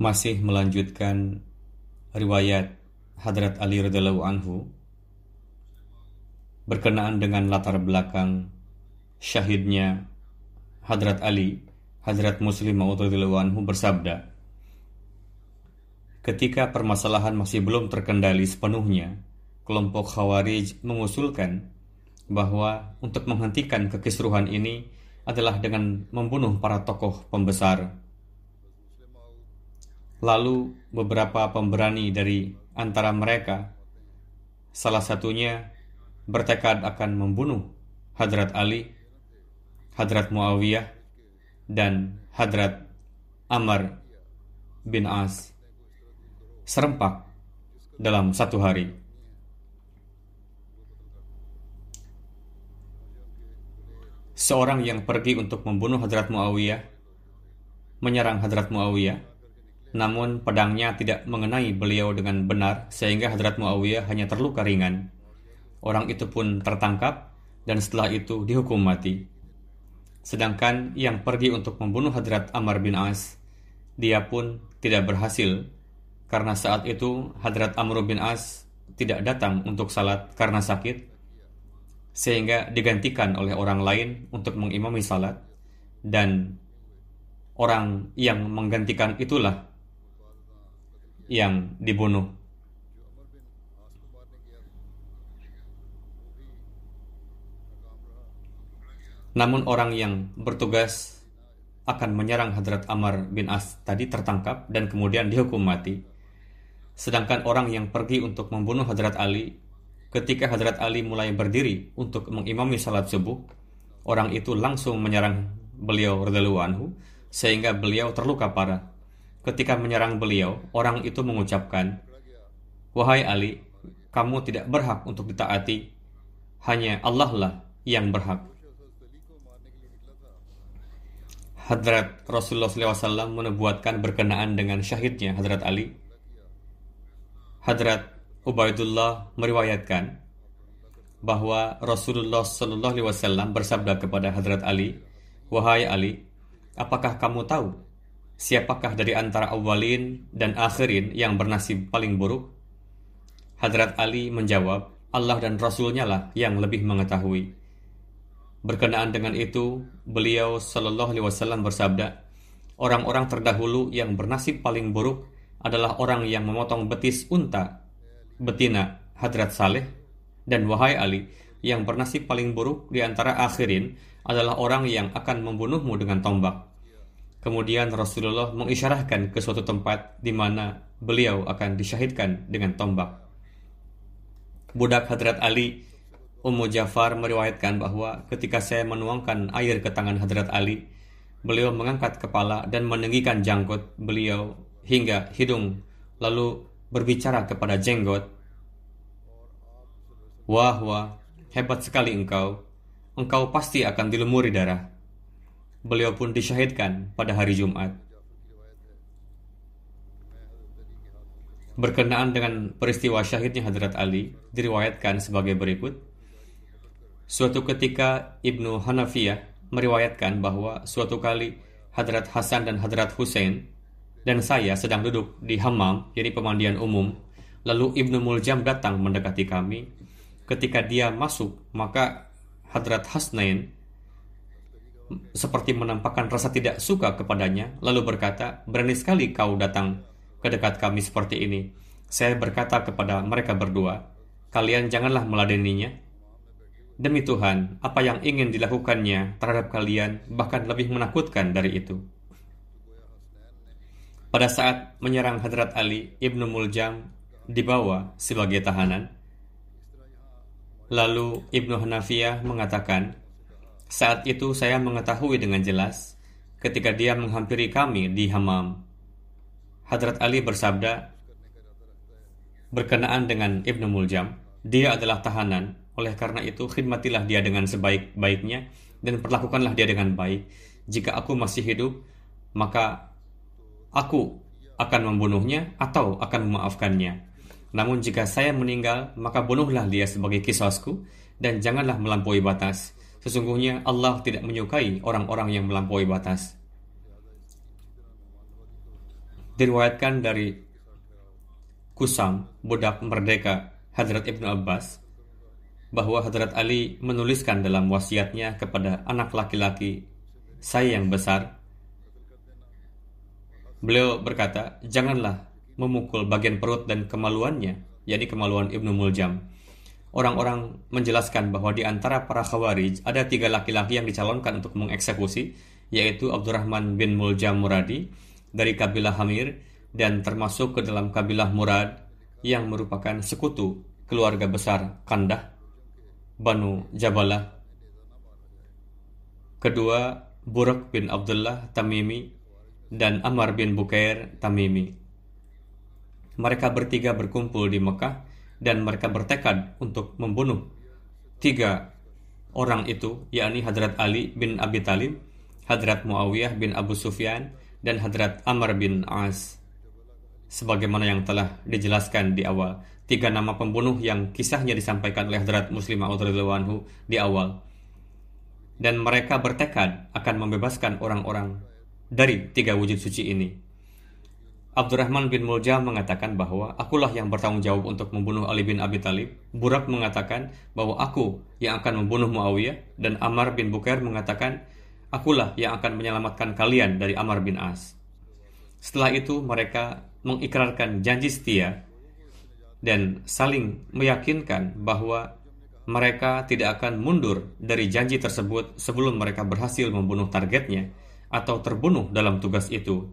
Masih melanjutkan riwayat Hadrat Ali radhiallahu anhu berkenaan dengan latar belakang syahidnya Hadrat Ali, Hadrat Muslim Maud radhiallahu anhu bersabda, Ketika permasalahan masih belum terkendali sepenuhnya, kelompok Khawarij mengusulkan bahwa untuk menghentikan kekisruhan ini adalah dengan membunuh para tokoh pembesar Lalu beberapa pemberani dari antara mereka, salah satunya bertekad akan membunuh Hadrat Ali, Hadrat Muawiyah, dan Hadrat Amr bin As serempak dalam satu hari. Seorang yang pergi untuk membunuh Hadrat Muawiyah menyerang Hadrat Muawiyah namun pedangnya tidak mengenai beliau dengan benar sehingga Hadrat Muawiyah hanya terluka ringan. Orang itu pun tertangkap dan setelah itu dihukum mati. Sedangkan yang pergi untuk membunuh Hadrat Amr bin As, dia pun tidak berhasil karena saat itu Hadrat Amr bin As tidak datang untuk salat karena sakit, sehingga digantikan oleh orang lain untuk mengimami salat, dan orang yang menggantikan itulah yang dibunuh. Namun orang yang bertugas akan menyerang Hadrat Amr bin As tadi tertangkap dan kemudian dihukum mati. Sedangkan orang yang pergi untuk membunuh Hadrat Ali, ketika Hadrat Ali mulai berdiri untuk mengimami salat subuh, orang itu langsung menyerang beliau radhiyallahu anhu sehingga beliau terluka parah. Ketika menyerang beliau, orang itu mengucapkan, Wahai Ali, kamu tidak berhak untuk ditaati, hanya Allah lah yang berhak. Hadrat Rasulullah SAW menubuatkan berkenaan dengan syahidnya Hadrat Ali. Hadrat Ubaidullah meriwayatkan bahwa Rasulullah SAW bersabda kepada Hadrat Ali, Wahai Ali, apakah kamu tahu siapakah dari antara awalin dan akhirin yang bernasib paling buruk? Hadrat Ali menjawab, Allah dan Rasulnya lah yang lebih mengetahui. Berkenaan dengan itu, beliau Shallallahu Alaihi Wasallam bersabda, orang-orang terdahulu yang bernasib paling buruk adalah orang yang memotong betis unta, betina Hadrat Saleh, dan wahai Ali, yang bernasib paling buruk di antara akhirin adalah orang yang akan membunuhmu dengan tombak. Kemudian Rasulullah mengisyarahkan ke suatu tempat di mana beliau akan disyahidkan dengan tombak. Budak Hadrat Ali, Ummu Jafar meriwayatkan bahwa ketika saya menuangkan air ke tangan Hadrat Ali, beliau mengangkat kepala dan meninggikan janggut beliau hingga hidung, lalu berbicara kepada jenggot. Wah, wah, hebat sekali engkau. Engkau pasti akan dilumuri darah. Beliau pun disyahidkan pada hari Jumat. Berkenaan dengan peristiwa syahidnya Hadrat Ali, diriwayatkan sebagai berikut. Suatu ketika Ibnu Hanafiyah meriwayatkan bahwa suatu kali Hadrat Hasan dan Hadrat Hussein dan saya sedang duduk di hammam, jadi pemandian umum. Lalu Ibnu Muljam datang mendekati kami. Ketika dia masuk, maka Hadrat Hasnain seperti menampakkan rasa tidak suka kepadanya, lalu berkata, berani sekali kau datang ke dekat kami seperti ini. Saya berkata kepada mereka berdua, kalian janganlah meladeninya. Demi Tuhan, apa yang ingin dilakukannya terhadap kalian bahkan lebih menakutkan dari itu. Pada saat menyerang Hadrat Ali, Ibnu Muljam dibawa sebagai tahanan. Lalu Ibnu Hanafiyah mengatakan, saat itu saya mengetahui dengan jelas ketika dia menghampiri kami di hamam Hadrat Ali bersabda berkenaan dengan Ibnu Muljam, dia adalah tahanan, oleh karena itu khidmatilah dia dengan sebaik-baiknya dan perlakukanlah dia dengan baik. Jika aku masih hidup, maka aku akan membunuhnya atau akan memaafkannya. Namun jika saya meninggal, maka bunuhlah dia sebagai kisosku dan janganlah melampaui batas. Sesungguhnya Allah tidak menyukai orang-orang yang melampaui batas. diriwayatkan dari Kusam, budak merdeka Hadrat Ibnu Abbas, bahwa Hadrat Ali menuliskan dalam wasiatnya kepada anak laki-laki saya yang besar. Beliau berkata, janganlah memukul bagian perut dan kemaluannya, yakni kemaluan Ibnu Muljam. Orang-orang menjelaskan bahwa di antara para khawarij ada tiga laki-laki yang dicalonkan untuk mengeksekusi, yaitu Abdurrahman bin Muljam Muradi, dari kabilah Hamir dan termasuk ke dalam kabilah Murad yang merupakan sekutu keluarga besar Kandah, Banu Jabalah. Kedua, Buruk bin Abdullah Tamimi dan Amar bin Bukair Tamimi. Mereka bertiga berkumpul di Mekah dan mereka bertekad untuk membunuh tiga orang itu, yakni Hadrat Ali bin Abi Talib, Hadrat Muawiyah bin Abu Sufyan, dan Hadrat Amr bin As. Sebagaimana yang telah dijelaskan di awal, tiga nama pembunuh yang kisahnya disampaikan oleh Hadrat Muslim anhu di awal. Dan mereka bertekad akan membebaskan orang-orang dari tiga wujud suci ini. Abdurrahman bin Mulja mengatakan bahwa akulah yang bertanggung jawab untuk membunuh Ali bin Abi Talib. Burak mengatakan bahwa aku yang akan membunuh Muawiyah dan Ammar bin Bukair mengatakan Akulah yang akan menyelamatkan kalian dari Amar bin As. Setelah itu mereka mengikrarkan janji setia dan saling meyakinkan bahwa mereka tidak akan mundur dari janji tersebut sebelum mereka berhasil membunuh targetnya atau terbunuh dalam tugas itu,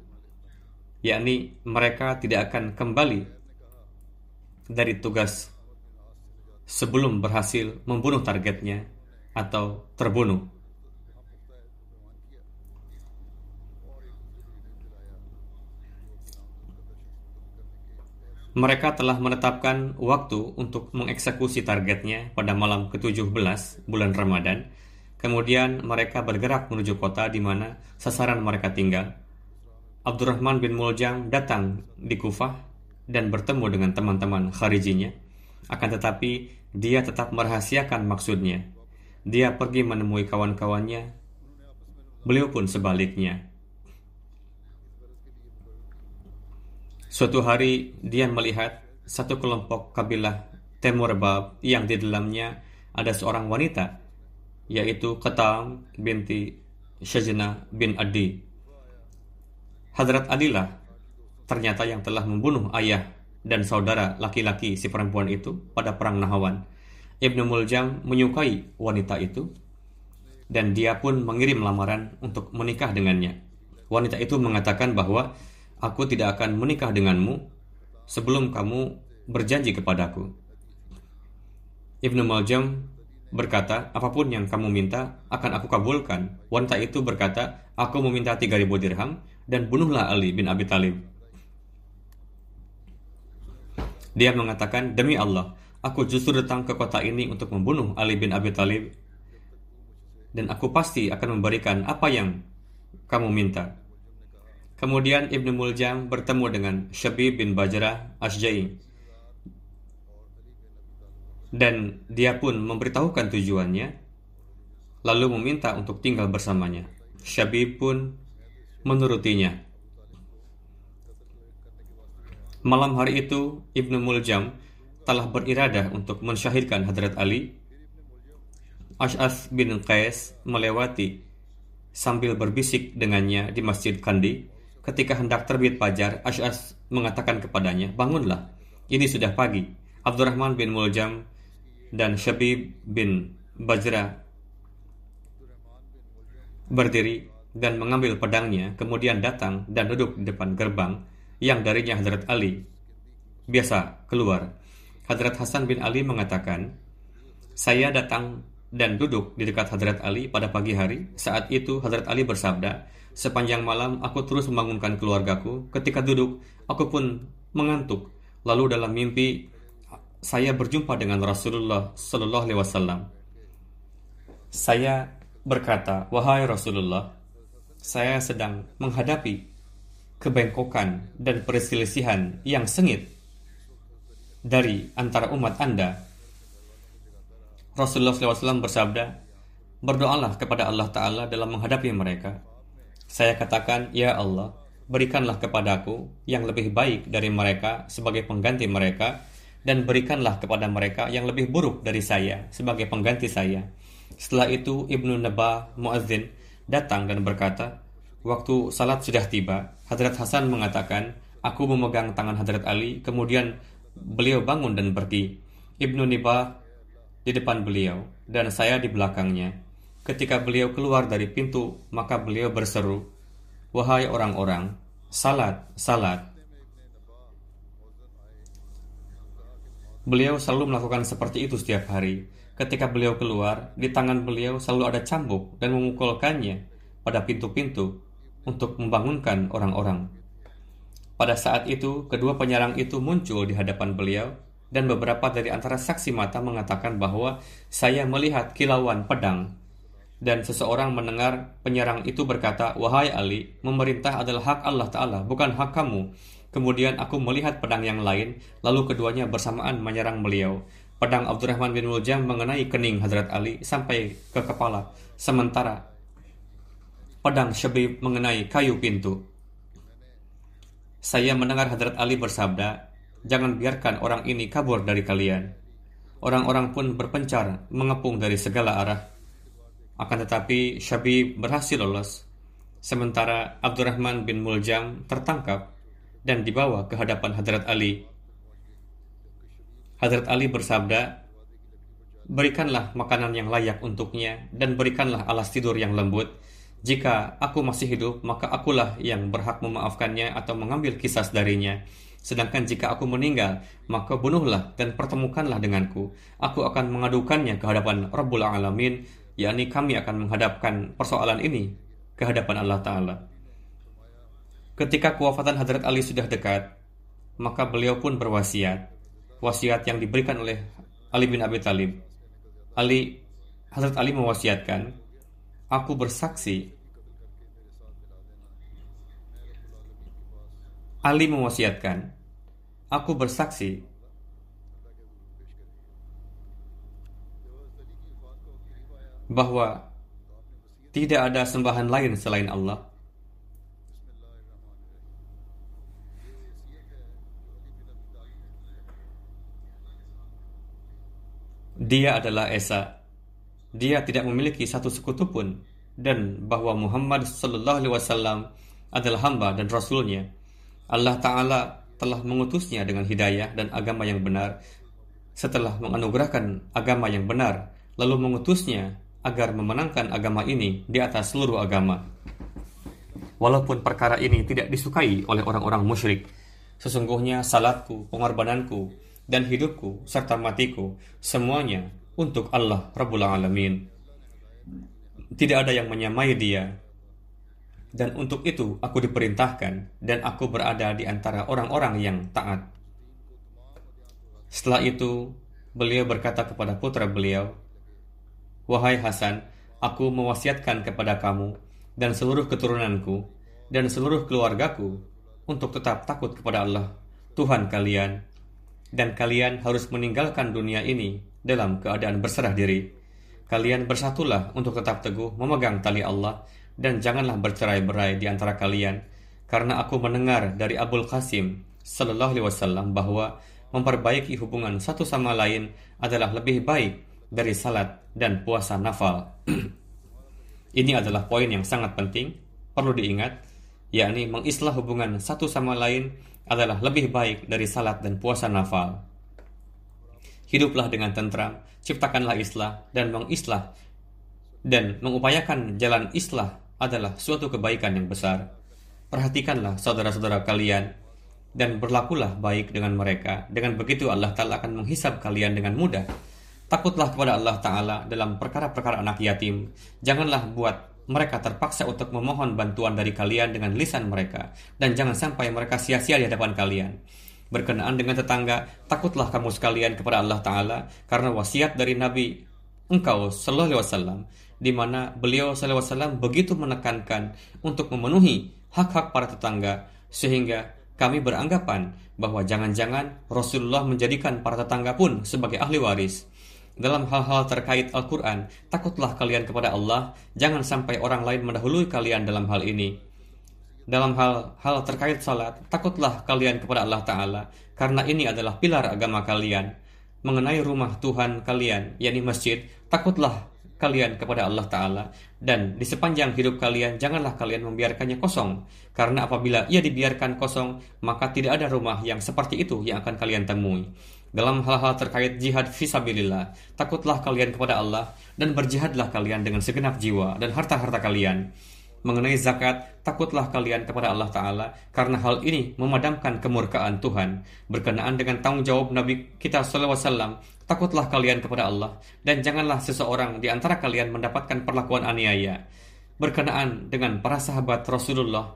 yakni mereka tidak akan kembali dari tugas sebelum berhasil membunuh targetnya atau terbunuh. Mereka telah menetapkan waktu untuk mengeksekusi targetnya pada malam ke-17 bulan Ramadan. Kemudian mereka bergerak menuju kota di mana sasaran mereka tinggal. Abdurrahman bin Muljam datang di Kufah dan bertemu dengan teman-teman kharijinya. Akan tetapi, dia tetap merahasiakan maksudnya. Dia pergi menemui kawan-kawannya. Beliau pun sebaliknya. Suatu hari dia melihat satu kelompok kabilah Temur Bab yang di dalamnya ada seorang wanita yaitu Ketam binti Syajna bin Adi. Hadrat Adilah ternyata yang telah membunuh ayah dan saudara laki-laki si perempuan itu pada perang Nahawan. Ibnu Muljam menyukai wanita itu dan dia pun mengirim lamaran untuk menikah dengannya. Wanita itu mengatakan bahwa Aku tidak akan menikah denganmu sebelum kamu berjanji kepadaku. Ibnu Maljam berkata, apa pun yang kamu minta akan aku kabulkan. Wanita itu berkata, aku meminta 3000 dirham dan bunuhlah Ali bin Abi Talib. Dia mengatakan, demi Allah, aku justru datang ke kota ini untuk membunuh Ali bin Abi Talib dan aku pasti akan memberikan apa yang kamu minta. Kemudian Ibnu Muljam bertemu dengan Shabib bin Bajrah Ashja'i dan dia pun memberitahukan tujuannya lalu meminta untuk tinggal bersamanya. Shabib pun menurutinya. Malam hari itu Ibnu Muljam telah beriradah untuk mensyahidkan Hadrat Ali. Ash'as bin Qais melewati sambil berbisik dengannya di Masjid Kandi. Ketika hendak terbit fajar, Ash'as mengatakan kepadanya, "Bangunlah, ini sudah pagi." Abdurrahman bin Muljam dan Shabib bin Bajra berdiri dan mengambil pedangnya, kemudian datang dan duduk di depan gerbang yang darinya Hadrat Ali biasa keluar. Hadrat Hasan bin Ali mengatakan, saya datang dan duduk di dekat Hadrat Ali pada pagi hari. Saat itu Hadrat Ali bersabda, sepanjang malam aku terus membangunkan keluargaku. Ketika duduk, aku pun mengantuk. Lalu dalam mimpi saya berjumpa dengan Rasulullah Sallallahu Alaihi Wasallam. Saya berkata, wahai Rasulullah, saya sedang menghadapi kebengkokan dan perselisihan yang sengit dari antara umat Anda. Rasulullah SAW bersabda, berdoalah kepada Allah Ta'ala dalam menghadapi mereka. Saya katakan, Ya Allah, berikanlah kepadaku yang lebih baik dari mereka sebagai pengganti mereka, dan berikanlah kepada mereka yang lebih buruk dari saya sebagai pengganti saya. Setelah itu Ibnu Naba Muazzin datang dan berkata, waktu salat sudah tiba, Hadrat Hasan mengatakan, aku memegang tangan Hadrat Ali, kemudian beliau bangun dan pergi. Ibnu Nibah di depan beliau dan saya di belakangnya. Ketika beliau keluar dari pintu, maka beliau berseru, Wahai orang-orang, salat, salat, Beliau selalu melakukan seperti itu setiap hari. Ketika beliau keluar, di tangan beliau selalu ada cambuk dan memukulkannya pada pintu-pintu untuk membangunkan orang-orang. Pada saat itu, kedua penyerang itu muncul di hadapan beliau dan beberapa dari antara saksi mata mengatakan bahwa saya melihat kilauan pedang dan seseorang mendengar penyerang itu berkata, "Wahai Ali, memerintah adalah hak Allah Ta'ala, bukan hak kamu. Kemudian aku melihat pedang yang lain, lalu keduanya bersamaan menyerang beliau. Pedang Abdurrahman bin Muljam mengenai kening Hadrat Ali sampai ke kepala, sementara pedang Syabib mengenai kayu pintu. Saya mendengar Hadrat Ali bersabda, jangan biarkan orang ini kabur dari kalian. Orang-orang pun berpencar, mengepung dari segala arah. Akan tetapi Syabib berhasil lolos, sementara Abdurrahman bin Muljam tertangkap dan dibawa ke hadapan Hadrat Ali. Hadrat Ali bersabda, Berikanlah makanan yang layak untuknya dan berikanlah alas tidur yang lembut. Jika aku masih hidup, maka akulah yang berhak memaafkannya atau mengambil kisah darinya. Sedangkan jika aku meninggal, maka bunuhlah dan pertemukanlah denganku. Aku akan mengadukannya ke hadapan Rabbul Alamin, yakni kami akan menghadapkan persoalan ini ke hadapan Allah Ta'ala. Ketika kewafatan Hadrat Ali sudah dekat, maka beliau pun berwasiat. Wasiat yang diberikan oleh Ali bin Abi Talib. Ali, Hadrat Ali mewasiatkan, Aku bersaksi. Ali mewasiatkan, Aku bersaksi. Bahwa tidak ada sembahan lain selain Allah Dia adalah Esa. Dia tidak memiliki satu sekutu pun dan bahwa Muhammad sallallahu alaihi wasallam adalah hamba dan rasulnya. Allah taala telah mengutusnya dengan hidayah dan agama yang benar setelah menganugerahkan agama yang benar lalu mengutusnya agar memenangkan agama ini di atas seluruh agama. Walaupun perkara ini tidak disukai oleh orang-orang musyrik, sesungguhnya salatku, pengorbananku, dan hidupku serta matiku semuanya untuk Allah Rabbul Alamin. Tidak ada yang menyamai dia. Dan untuk itu aku diperintahkan dan aku berada di antara orang-orang yang taat. Setelah itu, beliau berkata kepada putra beliau, Wahai Hasan, aku mewasiatkan kepada kamu dan seluruh keturunanku dan seluruh keluargaku untuk tetap takut kepada Allah, Tuhan kalian, dan kalian harus meninggalkan dunia ini dalam keadaan berserah diri. Kalian bersatulah untuk tetap teguh memegang tali Allah dan janganlah bercerai-berai di antara kalian karena aku mendengar dari Abul Qasim sallallahu alaihi wasallam bahwa memperbaiki hubungan satu sama lain adalah lebih baik dari salat dan puasa nafal. Ini adalah poin yang sangat penting, perlu diingat, yakni mengislah hubungan satu sama lain adalah lebih baik dari salat dan puasa nafal. Hiduplah dengan tentram, ciptakanlah islah dan mengislah dan mengupayakan jalan islah adalah suatu kebaikan yang besar. Perhatikanlah saudara-saudara kalian dan berlakulah baik dengan mereka. Dengan begitu Allah Ta'ala akan menghisap kalian dengan mudah. Takutlah kepada Allah Ta'ala dalam perkara-perkara anak yatim. Janganlah buat mereka terpaksa untuk memohon bantuan dari kalian dengan lisan mereka. Dan jangan sampai mereka sia-sia di hadapan kalian. Berkenaan dengan tetangga, takutlah kamu sekalian kepada Allah Ta'ala karena wasiat dari Nabi engkau Sallallahu Alaihi Wasallam di mana beliau Sallallahu Alaihi Wasallam begitu menekankan untuk memenuhi hak-hak para tetangga sehingga kami beranggapan bahwa jangan-jangan Rasulullah menjadikan para tetangga pun sebagai ahli waris. Dalam hal-hal terkait Al-Quran, takutlah kalian kepada Allah, jangan sampai orang lain mendahului kalian dalam hal ini dalam hal-hal terkait salat, takutlah kalian kepada Allah Ta'ala, karena ini adalah pilar agama kalian. Mengenai rumah Tuhan kalian, yakni masjid, takutlah kalian kepada Allah Ta'ala, dan di sepanjang hidup kalian, janganlah kalian membiarkannya kosong, karena apabila ia dibiarkan kosong, maka tidak ada rumah yang seperti itu yang akan kalian temui. Dalam hal-hal terkait jihad visabilillah, takutlah kalian kepada Allah, dan berjihadlah kalian dengan segenap jiwa dan harta-harta kalian mengenai zakat, takutlah kalian kepada Allah Ta'ala karena hal ini memadamkan kemurkaan Tuhan. Berkenaan dengan tanggung jawab Nabi kita SAW, takutlah kalian kepada Allah dan janganlah seseorang di antara kalian mendapatkan perlakuan aniaya. Berkenaan dengan para sahabat Rasulullah,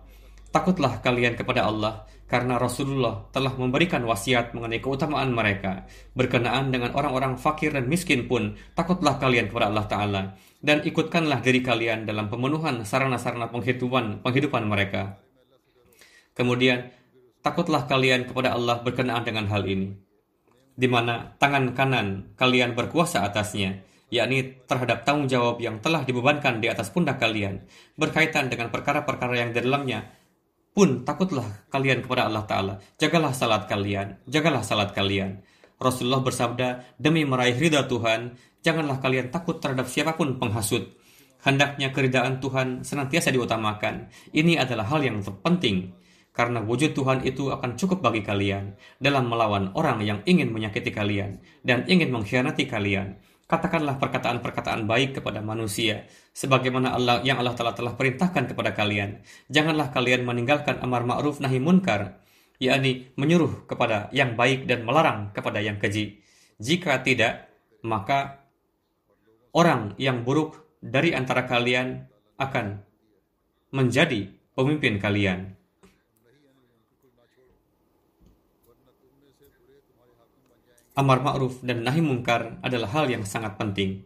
takutlah kalian kepada Allah karena Rasulullah telah memberikan wasiat mengenai keutamaan mereka. Berkenaan dengan orang-orang fakir dan miskin pun, takutlah kalian kepada Allah Ta'ala dan ikutkanlah diri kalian dalam pemenuhan sarana-sarana penghidupan, penghidupan mereka. Kemudian, takutlah kalian kepada Allah berkenaan dengan hal ini, di mana tangan kanan kalian berkuasa atasnya, yakni terhadap tanggung jawab yang telah dibebankan di atas pundak kalian, berkaitan dengan perkara-perkara yang di dalamnya, pun takutlah kalian kepada Allah Ta'ala. Jagalah salat kalian, jagalah salat kalian. Rasulullah bersabda, demi meraih ridha Tuhan, janganlah kalian takut terhadap siapa pun penghasut. Hendaknya keridaan Tuhan senantiasa diutamakan. Ini adalah hal yang terpenting, karena wujud Tuhan itu akan cukup bagi kalian dalam melawan orang yang ingin menyakiti kalian dan ingin mengkhianati kalian. Katakanlah perkataan-perkataan baik kepada manusia, sebagaimana Allah yang Allah telah telah perintahkan kepada kalian. Janganlah kalian meninggalkan amar ma'ruf nahi munkar, yakni menyuruh kepada yang baik dan melarang kepada yang keji. Jika tidak, maka orang yang buruk dari antara kalian akan menjadi pemimpin kalian. Amar ma'ruf dan nahi mungkar adalah hal yang sangat penting,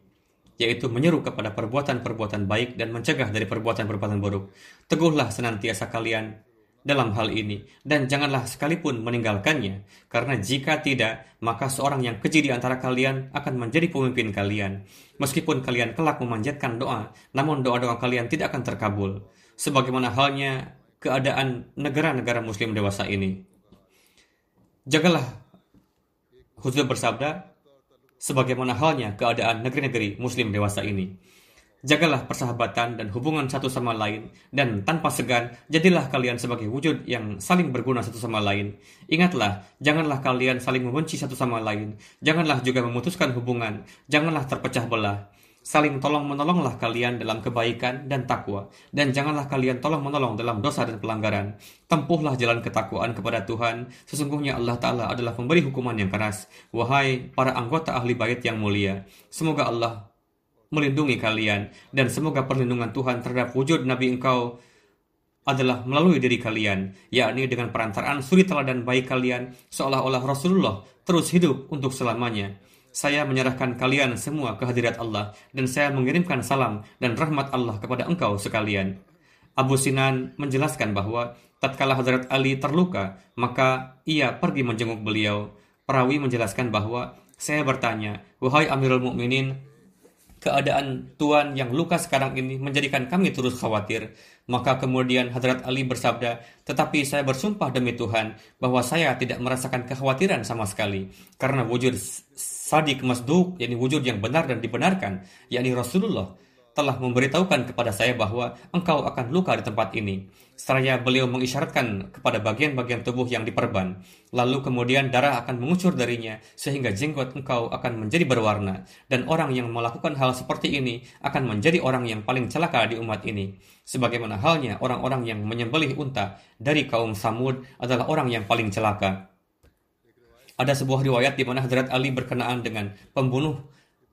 yaitu menyeru kepada perbuatan-perbuatan baik dan mencegah dari perbuatan-perbuatan buruk. Teguhlah senantiasa kalian dalam hal ini dan janganlah sekalipun meninggalkannya karena jika tidak maka seorang yang keji di antara kalian akan menjadi pemimpin kalian meskipun kalian kelak memanjatkan doa namun doa-doa kalian tidak akan terkabul sebagaimana halnya keadaan negara-negara muslim dewasa ini jagalah Huzur bersabda sebagaimana halnya keadaan negeri-negeri muslim dewasa ini Jagalah persahabatan dan hubungan satu sama lain, dan tanpa segan, jadilah kalian sebagai wujud yang saling berguna satu sama lain. Ingatlah, janganlah kalian saling membenci satu sama lain, janganlah juga memutuskan hubungan, janganlah terpecah belah. Saling tolong-menolonglah kalian dalam kebaikan dan takwa, dan janganlah kalian tolong-menolong dalam dosa dan pelanggaran. Tempuhlah jalan ketakwaan kepada Tuhan, sesungguhnya Allah Ta'ala adalah pemberi hukuman yang keras. Wahai para anggota ahli bait yang mulia, semoga Allah melindungi kalian dan semoga perlindungan Tuhan terhadap wujud Nabi engkau adalah melalui diri kalian, yakni dengan perantaraan suri teladan baik kalian, seolah-olah Rasulullah terus hidup untuk selamanya. Saya menyerahkan kalian semua kehadirat Allah, dan saya mengirimkan salam dan rahmat Allah kepada engkau sekalian. Abu Sinan menjelaskan bahwa tatkala Hazrat Ali terluka, maka ia pergi menjenguk beliau. Perawi menjelaskan bahwa saya bertanya, "Wahai Amirul Mukminin, keadaan Tuan yang luka sekarang ini menjadikan kami terus khawatir. Maka kemudian Hadrat Ali bersabda, tetapi saya bersumpah demi Tuhan bahwa saya tidak merasakan kekhawatiran sama sekali. Karena wujud sadik masduk, yakni wujud yang benar dan dibenarkan, yakni Rasulullah, telah memberitahukan kepada saya bahwa engkau akan luka di tempat ini. Seraya beliau mengisyaratkan kepada bagian-bagian tubuh yang diperban. Lalu kemudian darah akan mengucur darinya sehingga jenggot engkau akan menjadi berwarna. Dan orang yang melakukan hal seperti ini akan menjadi orang yang paling celaka di umat ini. Sebagaimana halnya orang-orang yang menyembelih unta dari kaum Samud adalah orang yang paling celaka. Ada sebuah riwayat di mana Hadrat Ali berkenaan dengan pembunuh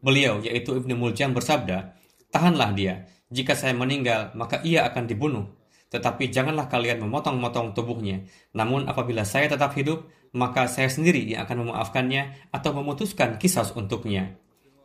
beliau yaitu Ibnu Muljam bersabda, Tahanlah dia. Jika saya meninggal, maka ia akan dibunuh. Tetapi janganlah kalian memotong-motong tubuhnya. Namun apabila saya tetap hidup, maka saya sendiri yang akan memaafkannya atau memutuskan kisah untuknya.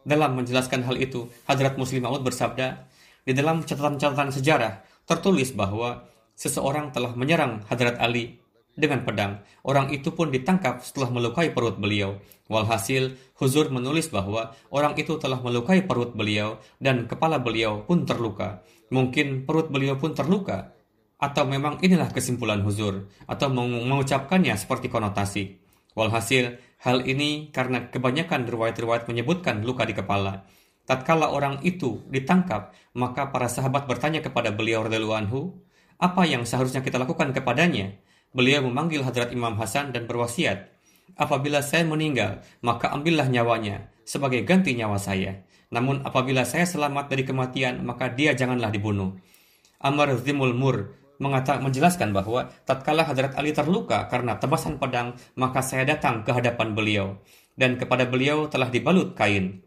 Dalam menjelaskan hal itu, Hadrat Muslim Maud bersabda, di dalam catatan-catatan sejarah tertulis bahwa seseorang telah menyerang Hadrat Ali dengan pedang. Orang itu pun ditangkap setelah melukai perut beliau. Walhasil, Huzur menulis bahwa orang itu telah melukai perut beliau dan kepala beliau pun terluka. Mungkin perut beliau pun terluka. Atau memang inilah kesimpulan Huzur, atau mengucapkannya seperti konotasi. Walhasil, hal ini karena kebanyakan riwayat-riwayat menyebutkan luka di kepala. Tatkala orang itu ditangkap, maka para sahabat bertanya kepada beliau radhiyallahu anhu, apa yang seharusnya kita lakukan kepadanya? Beliau memanggil Hadrat Imam Hasan dan berwasiat, Apabila saya meninggal, maka ambillah nyawanya sebagai ganti nyawa saya. Namun apabila saya selamat dari kematian, maka dia janganlah dibunuh. Amr Zimul Mur mengata, menjelaskan bahwa tatkala Hadrat Ali terluka karena tebasan pedang, maka saya datang ke hadapan beliau dan kepada beliau telah dibalut kain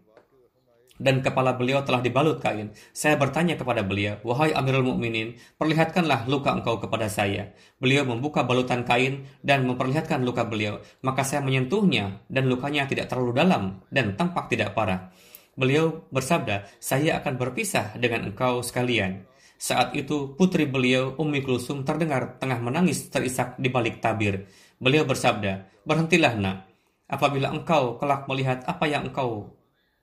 dan kepala beliau telah dibalut kain. Saya bertanya kepada beliau, "Wahai Amirul Mukminin, perlihatkanlah luka engkau kepada saya." Beliau membuka balutan kain dan memperlihatkan luka beliau. Maka saya menyentuhnya dan lukanya tidak terlalu dalam dan tampak tidak parah. Beliau bersabda, "Saya akan berpisah dengan engkau sekalian." Saat itu putri beliau Ummi Kulsum terdengar tengah menangis terisak di balik tabir. Beliau bersabda, "Berhentilah, Nak. Apabila engkau kelak melihat apa yang engkau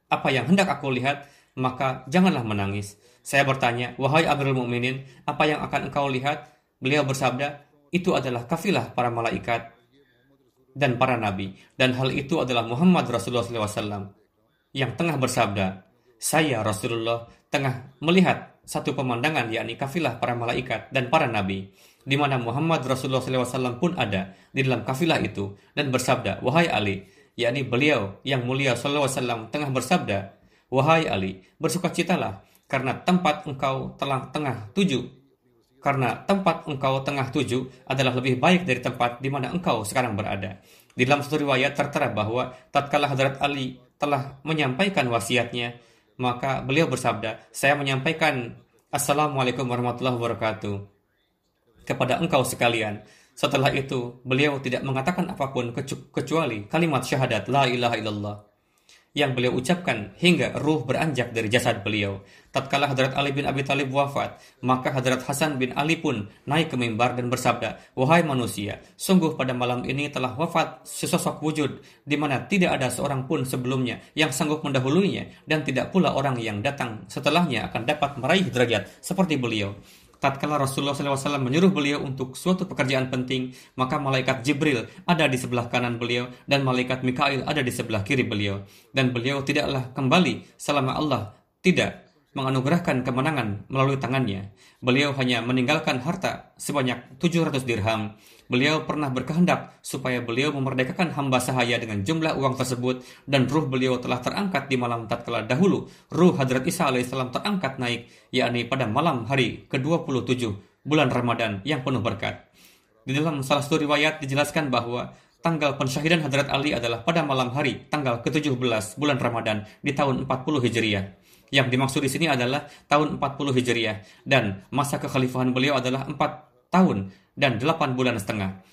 apa yang hendak aku lihat, maka janganlah menangis. Saya bertanya, wahai Amirul Mukminin, apa yang akan engkau lihat? Beliau bersabda, itu adalah kafilah para malaikat dan para nabi. Dan hal itu adalah Muhammad Rasulullah SAW yang tengah bersabda, saya Rasulullah tengah melihat satu pemandangan yakni kafilah para malaikat dan para nabi di mana Muhammad Rasulullah SAW pun ada di dalam kafilah itu dan bersabda, wahai Ali, yakni beliau yang mulia sallallahu alaihi tengah bersabda, "Wahai Ali, bersukacitalah karena tempat engkau telah tengah tuju. Karena tempat engkau tengah tuju adalah lebih baik dari tempat di mana engkau sekarang berada." Di dalam satu riwayat tertera bahwa tatkala Hadrat Ali telah menyampaikan wasiatnya, maka beliau bersabda, "Saya menyampaikan Assalamualaikum warahmatullahi wabarakatuh kepada engkau sekalian setelah itu, beliau tidak mengatakan apa pun kecuali kalimat syahadat La ilaha illallah yang beliau ucapkan hingga ruh beranjak dari jasad beliau. Tatkala Hadrat Ali bin Abi Talib wafat, maka Hadrat Hasan bin Ali pun naik ke mimbar dan bersabda, Wahai manusia, sungguh pada malam ini telah wafat sesosok wujud, di mana tidak ada seorang pun sebelumnya yang sanggup mendahulunya, dan tidak pula orang yang datang setelahnya akan dapat meraih derajat seperti beliau tatkala Rasulullah SAW menyuruh beliau untuk suatu pekerjaan penting, maka malaikat Jibril ada di sebelah kanan beliau dan malaikat Mikail ada di sebelah kiri beliau. Dan beliau tidaklah kembali selama Allah tidak menganugerahkan kemenangan melalui tangannya. Beliau hanya meninggalkan harta sebanyak 700 dirham. Beliau pernah berkehendak supaya beliau memerdekakan hamba sahaya dengan jumlah uang tersebut dan ruh beliau telah terangkat di malam tatkala dahulu. Ruh Hadrat Isa alaihissalam terangkat naik, yakni pada malam hari ke-27 bulan Ramadan yang penuh berkat. Di dalam salah satu riwayat dijelaskan bahwa tanggal pensyahidan Hadrat Ali adalah pada malam hari tanggal ke-17 bulan Ramadan di tahun 40 Hijriah. Yang dimaksud di sini adalah tahun 40 Hijriah dan masa kekhalifahan beliau adalah 4 tahun dan 8 bulan setengah.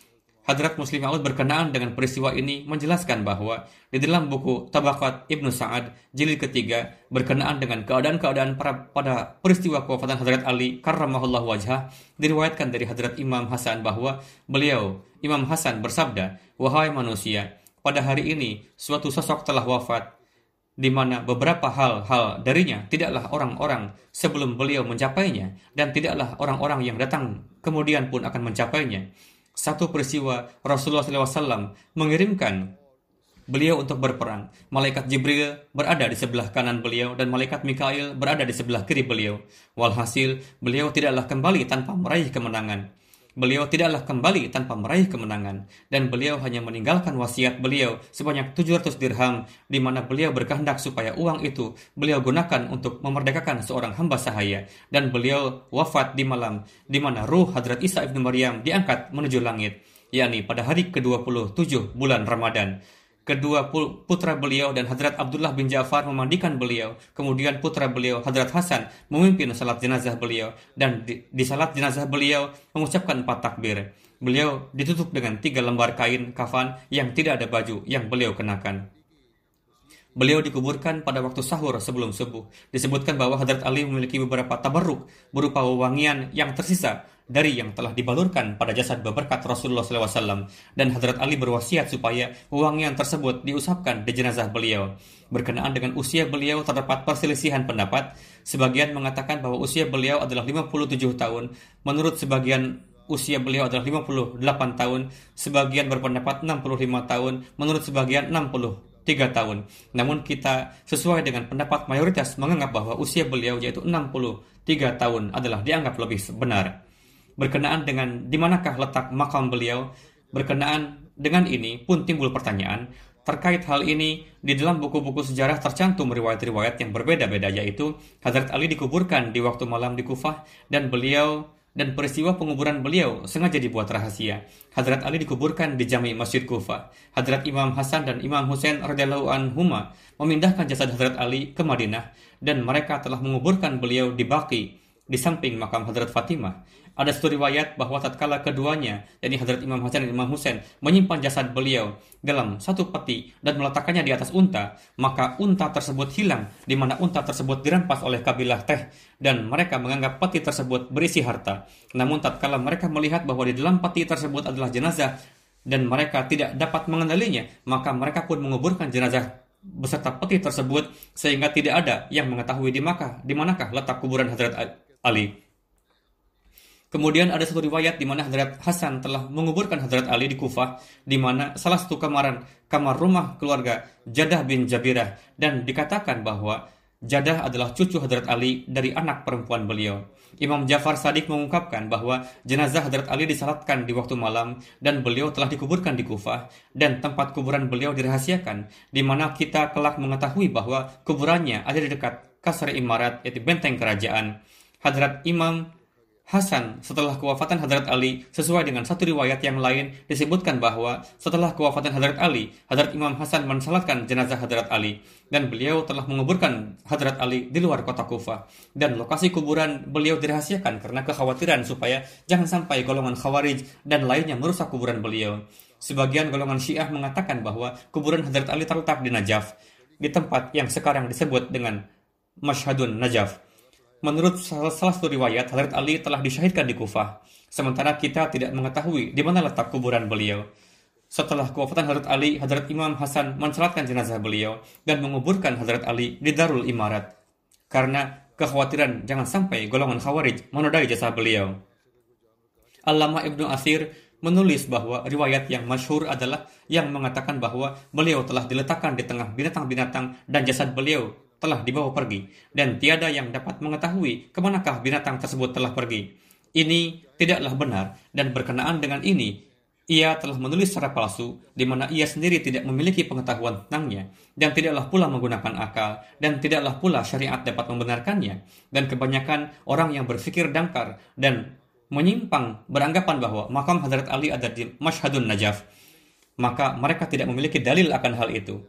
Hadrat Muslim Maud berkenaan dengan peristiwa ini menjelaskan bahwa di dalam buku Tabakat Ibnu Sa'ad jilid ketiga berkenaan dengan keadaan-keadaan pada peristiwa kewafatan Hadrat Ali karramahullah wajah diriwayatkan dari Hadrat Imam Hasan bahwa beliau Imam Hasan bersabda, "Wahai manusia, pada hari ini suatu sosok telah wafat di mana beberapa hal-hal darinya tidaklah orang-orang sebelum beliau mencapainya dan tidaklah orang-orang yang datang kemudian pun akan mencapainya." satu peristiwa Rasulullah SAW mengirimkan beliau untuk berperang. Malaikat Jibril berada di sebelah kanan beliau dan malaikat Mikail berada di sebelah kiri beliau. Walhasil, beliau tidaklah kembali tanpa meraih kemenangan. Beliau tidaklah kembali tanpa meraih kemenangan. Dan beliau hanya meninggalkan wasiat beliau sebanyak 700 dirham di mana beliau berkehendak supaya uang itu beliau gunakan untuk memerdekakan seorang hamba sahaya. Dan beliau wafat di malam di mana ruh Hadrat Isa ibnu Maryam diangkat menuju langit yakni pada hari ke-27 bulan Ramadan kedua putra beliau dan Hadrat Abdullah bin Ja'far memandikan beliau. Kemudian putra beliau, Hadrat Hasan, memimpin salat jenazah beliau. Dan di, di salat jenazah beliau mengucapkan empat takbir. Beliau ditutup dengan tiga lembar kain kafan yang tidak ada baju yang beliau kenakan. Beliau dikuburkan pada waktu sahur sebelum subuh. Disebutkan bahwa Hadrat Ali memiliki beberapa tabarruk berupa wewangian yang tersisa dari yang telah dibalurkan pada jasad berberkat Rasulullah SAW dan Hadrat Ali berwasiat supaya wewangian tersebut diusapkan di jenazah beliau. Berkenaan dengan usia beliau terdapat perselisihan pendapat. Sebagian mengatakan bahwa usia beliau adalah 57 tahun. Menurut sebagian usia beliau adalah 58 tahun, sebagian berpendapat 65 tahun, menurut sebagian 60 tiga tahun. Namun kita sesuai dengan pendapat mayoritas menganggap bahwa usia beliau yaitu 63 tahun adalah dianggap lebih benar. Berkenaan dengan di manakah letak makam beliau, berkenaan dengan ini pun timbul pertanyaan terkait hal ini di dalam buku-buku sejarah tercantum riwayat-riwayat yang berbeda-beda yaitu Hadrat Ali dikuburkan di waktu malam di Kufah dan beliau dan peristiwa penguburan beliau sengaja dibuat rahasia. Hadrat Ali dikuburkan di Jami Masjid Kufah. Hadrat Imam Hasan dan Imam Hussein radhiyallahu anhuma memindahkan jasad Hadrat Ali ke Madinah dan mereka telah menguburkan beliau di Baqi di samping makam Hadrat Fatimah. Ada satu riwayat bahwa tatkala keduanya, yakni Hadrat Imam Hasan dan Imam Husain, menyimpan jasad beliau dalam satu peti dan meletakkannya di atas unta, maka unta tersebut hilang, di mana unta tersebut dirampas oleh kabilah Teh, dan mereka menganggap peti tersebut berisi harta. Namun tatkala mereka melihat bahwa di dalam peti tersebut adalah jenazah, dan mereka tidak dapat mengenalinya, maka mereka pun menguburkan jenazah beserta peti tersebut sehingga tidak ada yang mengetahui di Makkah di manakah letak kuburan Hadrat Ali. Kemudian ada satu riwayat di mana Hadrat Hasan telah menguburkan Hadrat Ali di Kufah, di mana salah satu kamaran, kamar rumah keluarga Jadah bin Jabirah, dan dikatakan bahwa Jadah adalah cucu Hadrat Ali dari anak perempuan beliau. Imam Jafar Sadiq mengungkapkan bahwa jenazah Hadrat Ali disalatkan di waktu malam dan beliau telah dikuburkan di Kufah dan tempat kuburan beliau dirahasiakan di mana kita kelak mengetahui bahwa kuburannya ada di dekat Kasar Imarat yaitu benteng kerajaan. Hadrat Imam Hasan setelah kewafatan Hadrat Ali sesuai dengan satu riwayat yang lain disebutkan bahwa setelah kewafatan Hadrat Ali, Hadrat Imam Hasan mensalatkan jenazah Hadrat Ali dan beliau telah menguburkan Hadrat Ali di luar kota Kufah dan lokasi kuburan beliau dirahasiakan karena kekhawatiran supaya jangan sampai golongan Khawarij dan lainnya merusak kuburan beliau. Sebagian golongan Syiah mengatakan bahwa kuburan Hadrat Ali terletak di Najaf, di tempat yang sekarang disebut dengan Mashhadun Najaf. Menurut salah satu riwayat, Hadrat Ali telah disyahidkan di Kufah, sementara kita tidak mengetahui di mana letak kuburan beliau. Setelah kewafatan Hadrat Ali, Hadrat Imam Hasan mensalatkan jenazah beliau dan menguburkan Hadrat Ali di Darul Imarat karena kekhawatiran jangan sampai golongan Khawarij menodai jasa beliau. Allama Ibnu Asir menulis bahwa riwayat yang masyhur adalah yang mengatakan bahwa beliau telah diletakkan di tengah binatang-binatang dan jasad beliau telah dibawa pergi, dan tiada yang dapat mengetahui ke manakah binatang tersebut telah pergi. Ini tidaklah benar, dan berkenaan dengan ini, ia telah menulis secara palsu, di mana ia sendiri tidak memiliki pengetahuan tentangnya, dan tidaklah pula menggunakan akal, dan tidaklah pula syariat dapat membenarkannya. Dan kebanyakan orang yang berpikir dangkar dan menyimpang beranggapan bahwa makam Hadrat Ali ada di Mashhadun Najaf, maka mereka tidak memiliki dalil akan hal itu.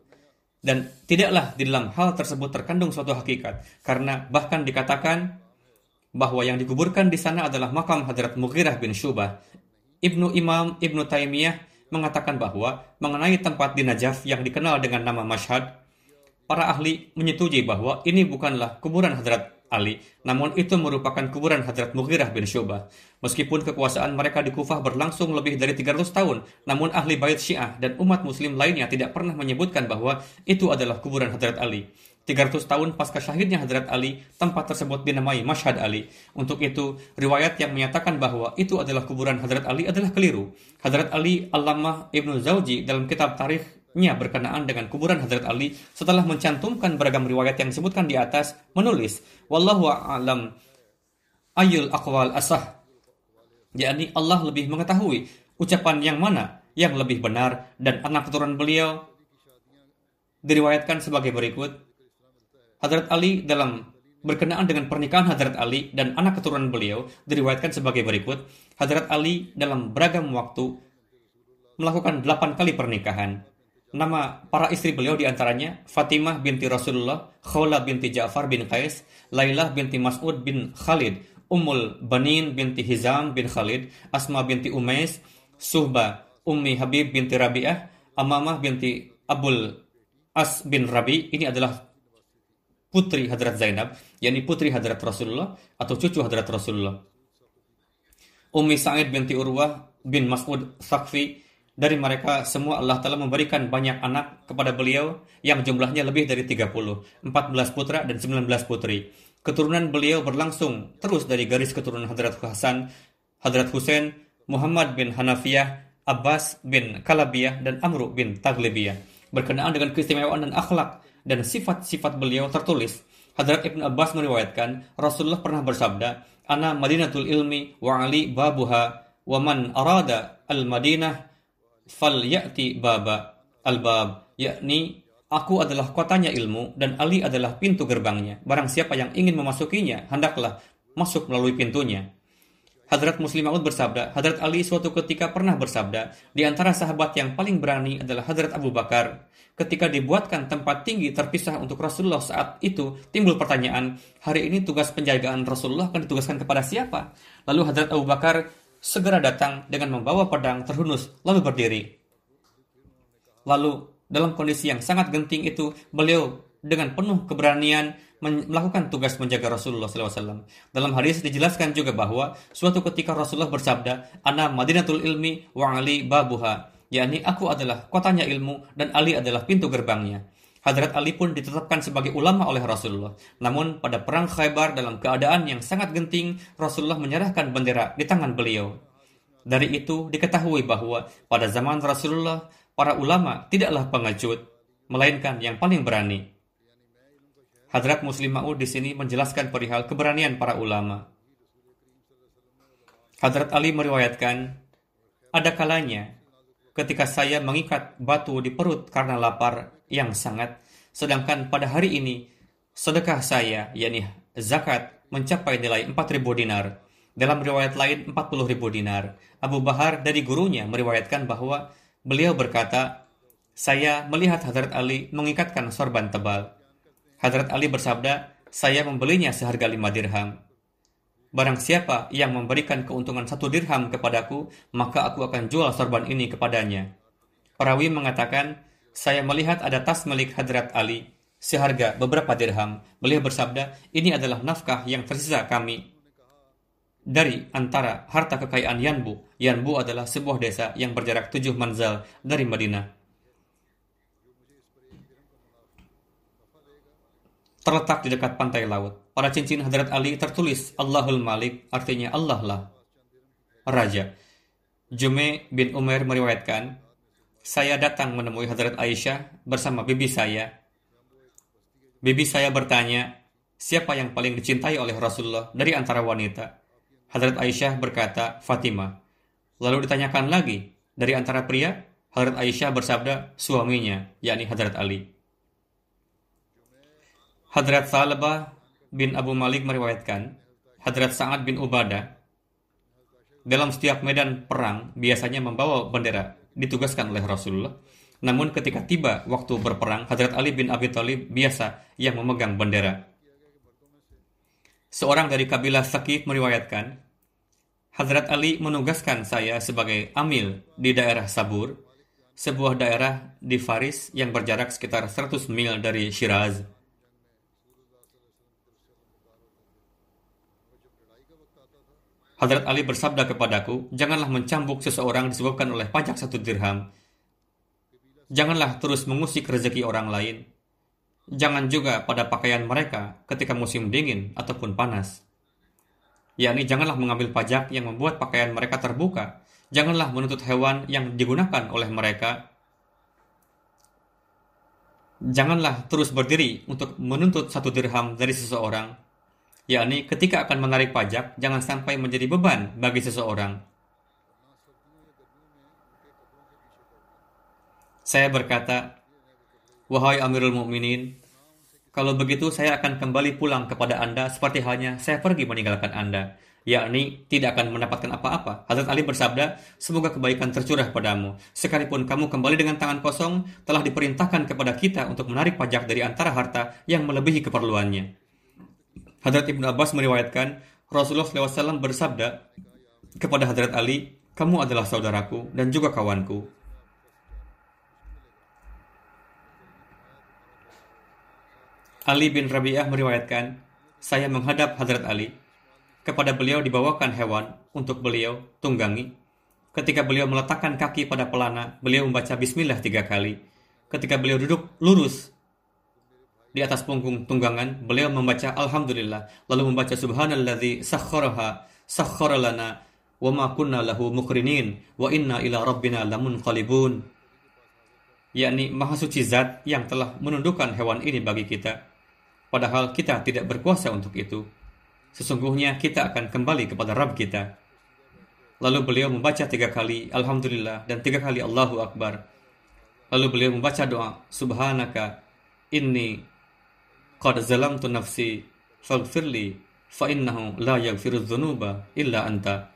Dan tidaklah di dalam hal tersebut terkandung suatu hakikat, karena bahkan dikatakan bahwa yang dikuburkan di sana adalah makam Hadrat Mughirah bin Syubah. Ibnu Imam Ibnu Taimiyah mengatakan bahwa mengenai tempat di Najaf yang dikenal dengan nama Mashhad, para ahli menyetujui bahwa ini bukanlah kuburan Hadrat Ali, namun itu merupakan kuburan Hadrat Mughirah bin Syubah. Meskipun kekuasaan mereka di Kufah berlangsung lebih dari 300 tahun, namun ahli bait Syiah dan umat muslim lainnya tidak pernah menyebutkan bahwa itu adalah kuburan Hadrat Ali. 300 tahun pasca syahidnya Hadrat Ali, tempat tersebut dinamai Mashhad Ali. Untuk itu, riwayat yang menyatakan bahwa itu adalah kuburan Hadrat Ali adalah keliru. Hadrat Ali Allamah Ibnu Zawji dalam kitab tarikhnya berkenaan dengan kuburan Hadrat Ali setelah mencantumkan beragam riwayat yang disebutkan di atas, menulis, Wallahu a'lam ayul aqwal asah. yakni Allah lebih mengetahui ucapan yang mana yang lebih benar dan anak keturunan beliau diriwayatkan sebagai berikut. Hadrat Ali dalam berkenaan dengan pernikahan Hadrat Ali dan anak keturunan beliau diriwayatkan sebagai berikut. Hadrat Ali dalam beragam waktu melakukan delapan kali pernikahan. Nama para istri beliau di antaranya Fatimah binti Rasulullah, Khawla binti Ja'far bin Qais, Lailah binti Mas'ud bin Khalid, Ummul Banin binti Hizam bin Khalid, Asma binti Umais, Suhba Ummi Habib binti Rabi'ah, Amamah binti Abul As bin Rabi. Ini adalah putri Hadrat Zainab, yakni putri Hadrat Rasulullah atau cucu Hadrat Rasulullah. Ummi Sa'id binti Urwah bin Mas'ud Sakfi, dari mereka semua Allah telah memberikan banyak anak kepada beliau yang jumlahnya lebih dari 30, 14 putra dan 19 putri. Keturunan beliau berlangsung terus dari garis keturunan Hadrat Hasan, Hadrat Hussein, Muhammad bin Hanafiyah, Abbas bin Kalabiyah, dan Amru bin Taglibiyah. Berkenaan dengan keistimewaan dan akhlak dan sifat-sifat beliau tertulis. Hadrat Ibn Abbas meriwayatkan, Rasulullah pernah bersabda, Ana Madinatul Ilmi wa Ali babuha wa man arada al-Madinah fal ya'ti baba al-bab yakni aku adalah kotanya ilmu dan Ali adalah pintu gerbangnya barang siapa yang ingin memasukinya hendaklah masuk melalui pintunya Hadrat Muslim Maud bersabda, Hadrat Ali suatu ketika pernah bersabda, di antara sahabat yang paling berani adalah Hadrat Abu Bakar. Ketika dibuatkan tempat tinggi terpisah untuk Rasulullah saat itu, timbul pertanyaan, hari ini tugas penjagaan Rasulullah akan ditugaskan kepada siapa? Lalu Hadrat Abu Bakar segera datang dengan membawa pedang terhunus, lalu berdiri. Lalu, dalam kondisi yang sangat genting itu, beliau dengan penuh keberanian melakukan tugas menjaga Rasulullah SAW. Dalam hadis dijelaskan juga bahwa suatu ketika Rasulullah bersabda, Ana Madinatul Ilmi wa Ali babuha, yakni aku adalah kotanya ilmu dan Ali adalah pintu gerbangnya. Hadrat Ali pun ditetapkan sebagai ulama oleh Rasulullah. Namun pada perang Khaybar dalam keadaan yang sangat genting, Rasulullah menyerahkan bendera di tangan beliau. Dari itu diketahui bahwa pada zaman Rasulullah, para ulama tidaklah pengecut, melainkan yang paling berani. Hadrat Muslim Ma'ud di sini menjelaskan perihal keberanian para ulama. Hadrat Ali meriwayatkan, ada kalanya ketika saya mengikat batu di perut karena lapar yang sangat, sedangkan pada hari ini sedekah saya, yakni zakat, mencapai nilai 4.000 dinar. Dalam riwayat lain 40.000 dinar. Abu Bahar dari gurunya meriwayatkan bahwa beliau berkata, saya melihat Hadrat Ali mengikatkan sorban tebal. Hadrat Ali bersabda, saya membelinya seharga lima dirham. Barang siapa yang memberikan keuntungan satu dirham kepadaku, maka aku akan jual sorban ini kepadanya. Perawi mengatakan, saya melihat ada tas milik Hadrat Ali, seharga beberapa dirham. Beliau bersabda, ini adalah nafkah yang tersisa kami dari antara harta kekayaan Yanbu. Yanbu adalah sebuah desa yang berjarak tujuh manzal dari Madinah. terletak di dekat pantai laut. Pada cincin Hadrat Ali tertulis Allahul Malik, artinya Allah lah Raja. Jume bin Umar meriwayatkan, saya datang menemui Hadrat Aisyah bersama bibi saya. Bibi saya bertanya, siapa yang paling dicintai oleh Rasulullah dari antara wanita? Hadrat Aisyah berkata, Fatimah. Lalu ditanyakan lagi, dari antara pria? Hadrat Aisyah bersabda, suaminya, yakni Hadrat Ali. Hadrat Salabah bin Abu Malik meriwayatkan, Hadrat Sa'ad bin Ubadah dalam setiap medan perang biasanya membawa bendera ditugaskan oleh Rasulullah. Namun ketika tiba waktu berperang, Hadrat Ali bin Abi Thalib biasa yang memegang bendera. Seorang dari kabilah Sakif meriwayatkan, Hadrat Ali menugaskan saya sebagai amil di daerah Sabur, sebuah daerah di Faris yang berjarak sekitar 100 mil dari Shiraz. Hadrat Ali bersabda kepadaku, janganlah mencambuk seseorang disebabkan oleh pajak satu dirham. Janganlah terus mengusik rezeki orang lain. Jangan juga pada pakaian mereka ketika musim dingin ataupun panas. Yakni janganlah mengambil pajak yang membuat pakaian mereka terbuka. Janganlah menuntut hewan yang digunakan oleh mereka. Janganlah terus berdiri untuk menuntut satu dirham dari seseorang yakni ketika akan menarik pajak jangan sampai menjadi beban bagi seseorang. Saya berkata, Wahai Amirul Mukminin, kalau begitu saya akan kembali pulang kepada Anda seperti halnya saya pergi meninggalkan Anda, yakni tidak akan mendapatkan apa-apa. Hazrat Ali bersabda, semoga kebaikan tercurah padamu. Sekalipun kamu kembali dengan tangan kosong, telah diperintahkan kepada kita untuk menarik pajak dari antara harta yang melebihi keperluannya. Hadrat Ibnu Abbas meriwayatkan Rasulullah SAW bersabda kepada Hadrat Ali, kamu adalah saudaraku dan juga kawanku. Ali bin Rabi'ah meriwayatkan, saya menghadap Hadrat Ali. Kepada beliau dibawakan hewan untuk beliau tunggangi. Ketika beliau meletakkan kaki pada pelana, beliau membaca bismillah tiga kali. Ketika beliau duduk lurus di atas punggung tunggangan, beliau membaca Alhamdulillah, lalu membaca Subhanalladzi sakharaha sakhara lana wa ma kunna lahu mukrinin wa inna ila rabbina lamunqalibun. Yakni Maha Suci Zat yang telah menundukkan hewan ini bagi kita. Padahal kita tidak berkuasa untuk itu. Sesungguhnya kita akan kembali kepada Rabb kita. Lalu beliau membaca tiga kali Alhamdulillah dan tiga kali Allahu Akbar. Lalu beliau membaca doa Subhanaka inni Qad zalamtu nafsi faghfirli fa innahu la yaghfiru dzunuba illa anta.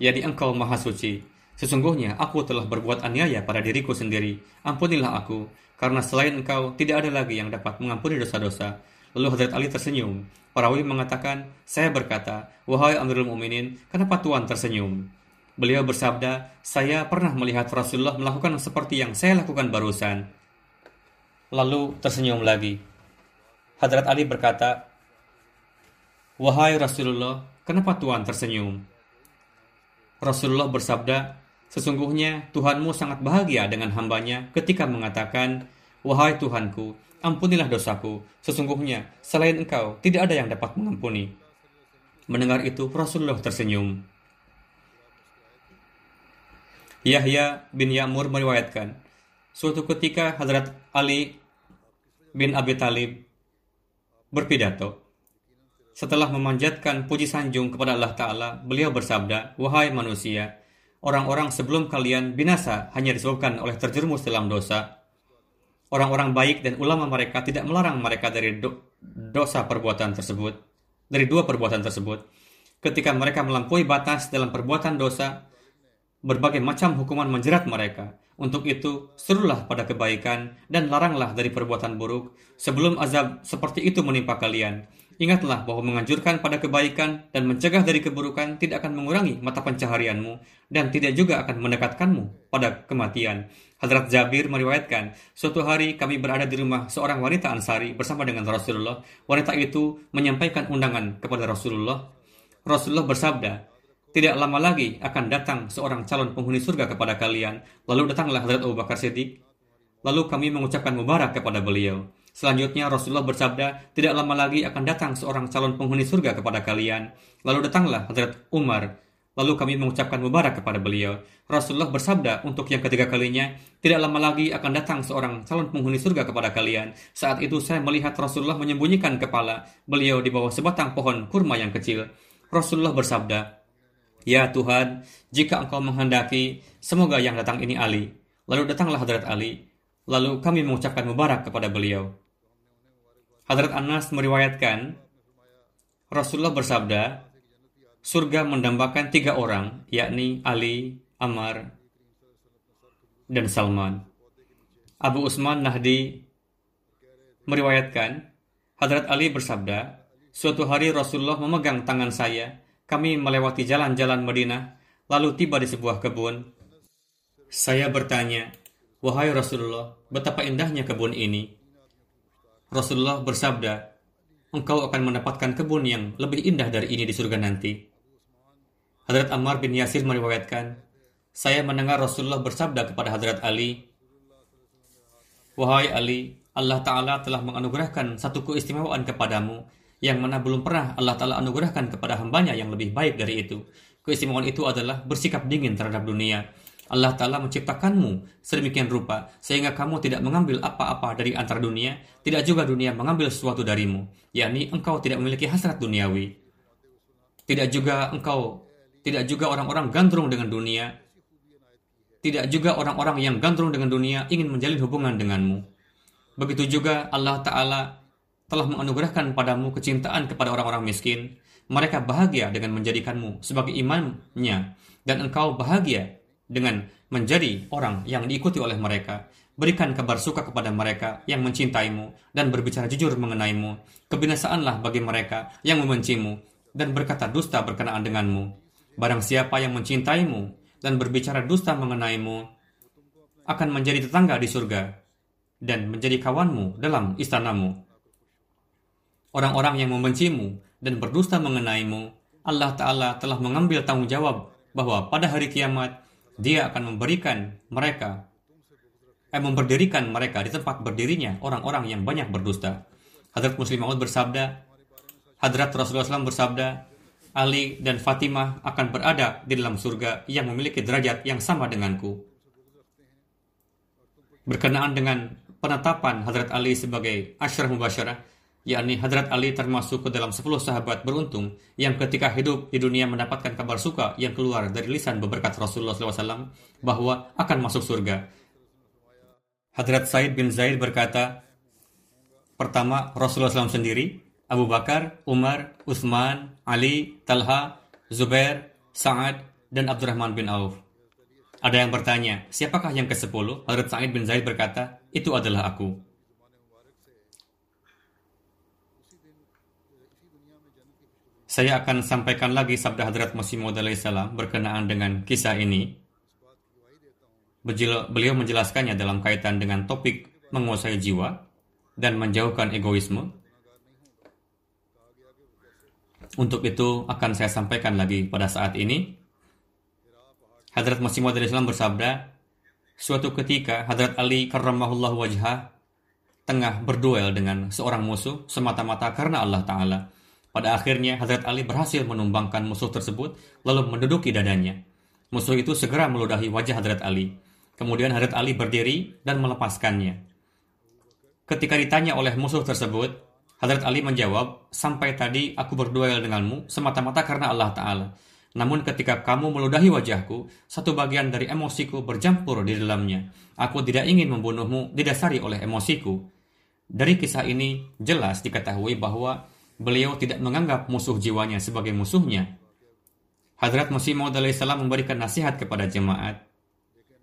Yani engkau maha suci. Sesungguhnya aku telah berbuat aniaya pada diriku sendiri. Ampunilah aku, karena selain engkau tidak ada lagi yang dapat mengampuni dosa-dosa. Lalu Hadrat Ali tersenyum. Parawi mengatakan, saya berkata, wahai Amirul Muminin, kenapa Tuhan tersenyum? Beliau bersabda, saya pernah melihat Rasulullah melakukan seperti yang saya lakukan barusan. Lalu tersenyum lagi. Hadrat Ali berkata, Wahai Rasulullah, kenapa Tuhan tersenyum? Rasulullah bersabda, Sesungguhnya Tuhanmu sangat bahagia dengan hambanya ketika mengatakan, Wahai Tuhanku, ampunilah dosaku. Sesungguhnya, selain engkau, tidak ada yang dapat mengampuni. Mendengar itu, Rasulullah tersenyum. Yahya bin Ya'mur meriwayatkan, suatu ketika Hadrat Ali bin Abi Talib berpidato. Setelah memanjatkan puji sanjung kepada Allah Ta'ala, beliau bersabda, Wahai manusia, orang-orang sebelum kalian binasa hanya disebabkan oleh terjerumus dalam dosa. Orang-orang baik dan ulama mereka tidak melarang mereka dari do dosa perbuatan tersebut, dari dua perbuatan tersebut. Ketika mereka melampaui batas dalam perbuatan dosa, berbagai macam hukuman menjerat mereka. Untuk itu, serulah pada kebaikan dan laranglah dari perbuatan buruk sebelum azab seperti itu menimpa kalian. Ingatlah bahwa menganjurkan pada kebaikan dan mencegah dari keburukan tidak akan mengurangi mata pencaharianmu dan tidak juga akan mendekatkanmu pada kematian. Hadrat Jabir meriwayatkan, suatu hari kami berada di rumah seorang wanita Ansari bersama dengan Rasulullah. Wanita itu menyampaikan undangan kepada Rasulullah. Rasulullah bersabda, tidak lama lagi akan datang seorang calon penghuni surga kepada kalian. Lalu datanglah Hadrat Abu Bakar Siddiq. Lalu kami mengucapkan mubarak kepada beliau. Selanjutnya Rasulullah bersabda, tidak lama lagi akan datang seorang calon penghuni surga kepada kalian. Lalu datanglah Hadrat Umar. Lalu kami mengucapkan mubarak kepada beliau. Rasulullah bersabda untuk yang ketiga kalinya, tidak lama lagi akan datang seorang calon penghuni surga kepada kalian. Saat itu saya melihat Rasulullah menyembunyikan kepala beliau di bawah sebatang pohon kurma yang kecil. Rasulullah bersabda, Ya Tuhan, jika engkau menghendaki, semoga yang datang ini Ali. Lalu datanglah Hadrat Ali. Lalu kami mengucapkan mubarak kepada beliau. Hadrat Anas meriwayatkan, Rasulullah bersabda, surga mendambakan tiga orang, yakni Ali, Amar, dan Salman. Abu Usman Nahdi meriwayatkan, Hadrat Ali bersabda, suatu hari Rasulullah memegang tangan saya kami melewati jalan-jalan Madinah, lalu tiba di sebuah kebun. Saya bertanya, Wahai Rasulullah, betapa indahnya kebun ini. Rasulullah bersabda, engkau akan mendapatkan kebun yang lebih indah dari ini di surga nanti. Hadrat Ammar bin Yasir meriwayatkan, saya mendengar Rasulullah bersabda kepada Hadrat Ali, Wahai Ali, Allah Ta'ala telah menganugerahkan satu keistimewaan kepadamu yang mana belum pernah Allah Ta'ala anugerahkan kepada hambanya yang lebih baik dari itu. Keistimewaan itu adalah bersikap dingin terhadap dunia, Allah Ta'ala menciptakanmu sedemikian rupa sehingga kamu tidak mengambil apa-apa dari antara dunia, tidak juga dunia mengambil sesuatu darimu, yakni engkau tidak memiliki hasrat duniawi. Tidak juga engkau, tidak juga orang-orang gandrung dengan dunia, tidak juga orang-orang yang gandrung dengan dunia ingin menjalin hubungan denganmu. Begitu juga Allah Ta'ala telah menganugerahkan padamu kecintaan kepada orang-orang miskin. Mereka bahagia dengan menjadikanmu sebagai imannya, dan engkau bahagia dengan menjadi orang yang diikuti oleh mereka. Berikan kabar suka kepada mereka yang mencintaimu dan berbicara jujur mengenaimu. Kebinasaanlah bagi mereka yang membencimu dan berkata dusta berkenaan denganmu. Barang siapa yang mencintaimu dan berbicara dusta mengenaimu akan menjadi tetangga di surga dan menjadi kawanmu dalam istanamu. Orang-orang yang membencimu dan berdusta mengenaimu, Allah Ta'ala telah mengambil tanggung jawab bahwa pada hari kiamat dia akan memberikan mereka eh, memberdirikan mereka di tempat berdirinya orang-orang yang banyak berdusta. Hadrat Muslim Maud bersabda, Hadrat Rasulullah SAW bersabda, Ali dan Fatimah akan berada di dalam surga yang memiliki derajat yang sama denganku. Berkenaan dengan penetapan Hadrat Ali sebagai Ashraf Mubasyarah, yakni Hadrat Ali termasuk ke dalam 10 sahabat beruntung yang ketika hidup di dunia mendapatkan kabar suka yang keluar dari lisan beberkat Rasulullah SAW bahwa akan masuk surga. Hadrat Said bin Zaid berkata, pertama Rasulullah SAW sendiri, Abu Bakar, Umar, Uthman, Ali, Talha, Zubair, Sa'ad, dan Abdurrahman bin Auf. Ada yang bertanya, siapakah yang ke-10? Hadrat Said bin Zaid berkata, itu adalah aku. Saya akan sampaikan lagi sabda Hadrat Masih Maud salam berkenaan dengan kisah ini. Beliau menjelaskannya dalam kaitan dengan topik menguasai jiwa dan menjauhkan egoisme. Untuk itu akan saya sampaikan lagi pada saat ini. Hadrat Masih Maud bersabda, suatu ketika Hadrat Ali karramahullah wajah tengah berduel dengan seorang musuh semata-mata karena Allah Ta'ala. Pada akhirnya, Hazrat Ali berhasil menumbangkan musuh tersebut, lalu menduduki dadanya. Musuh itu segera meludahi wajah Hazrat Ali. Kemudian Hazrat Ali berdiri dan melepaskannya. Ketika ditanya oleh musuh tersebut, Hazrat Ali menjawab, sampai tadi aku berduel denganmu semata-mata karena Allah Ta'ala. Namun ketika kamu meludahi wajahku, satu bagian dari emosiku bercampur di dalamnya. Aku tidak ingin membunuhmu didasari oleh emosiku. Dari kisah ini jelas diketahui bahwa beliau tidak menganggap musuh jiwanya sebagai musuhnya. Hadrat Masih Maud salam memberikan nasihat kepada jemaat.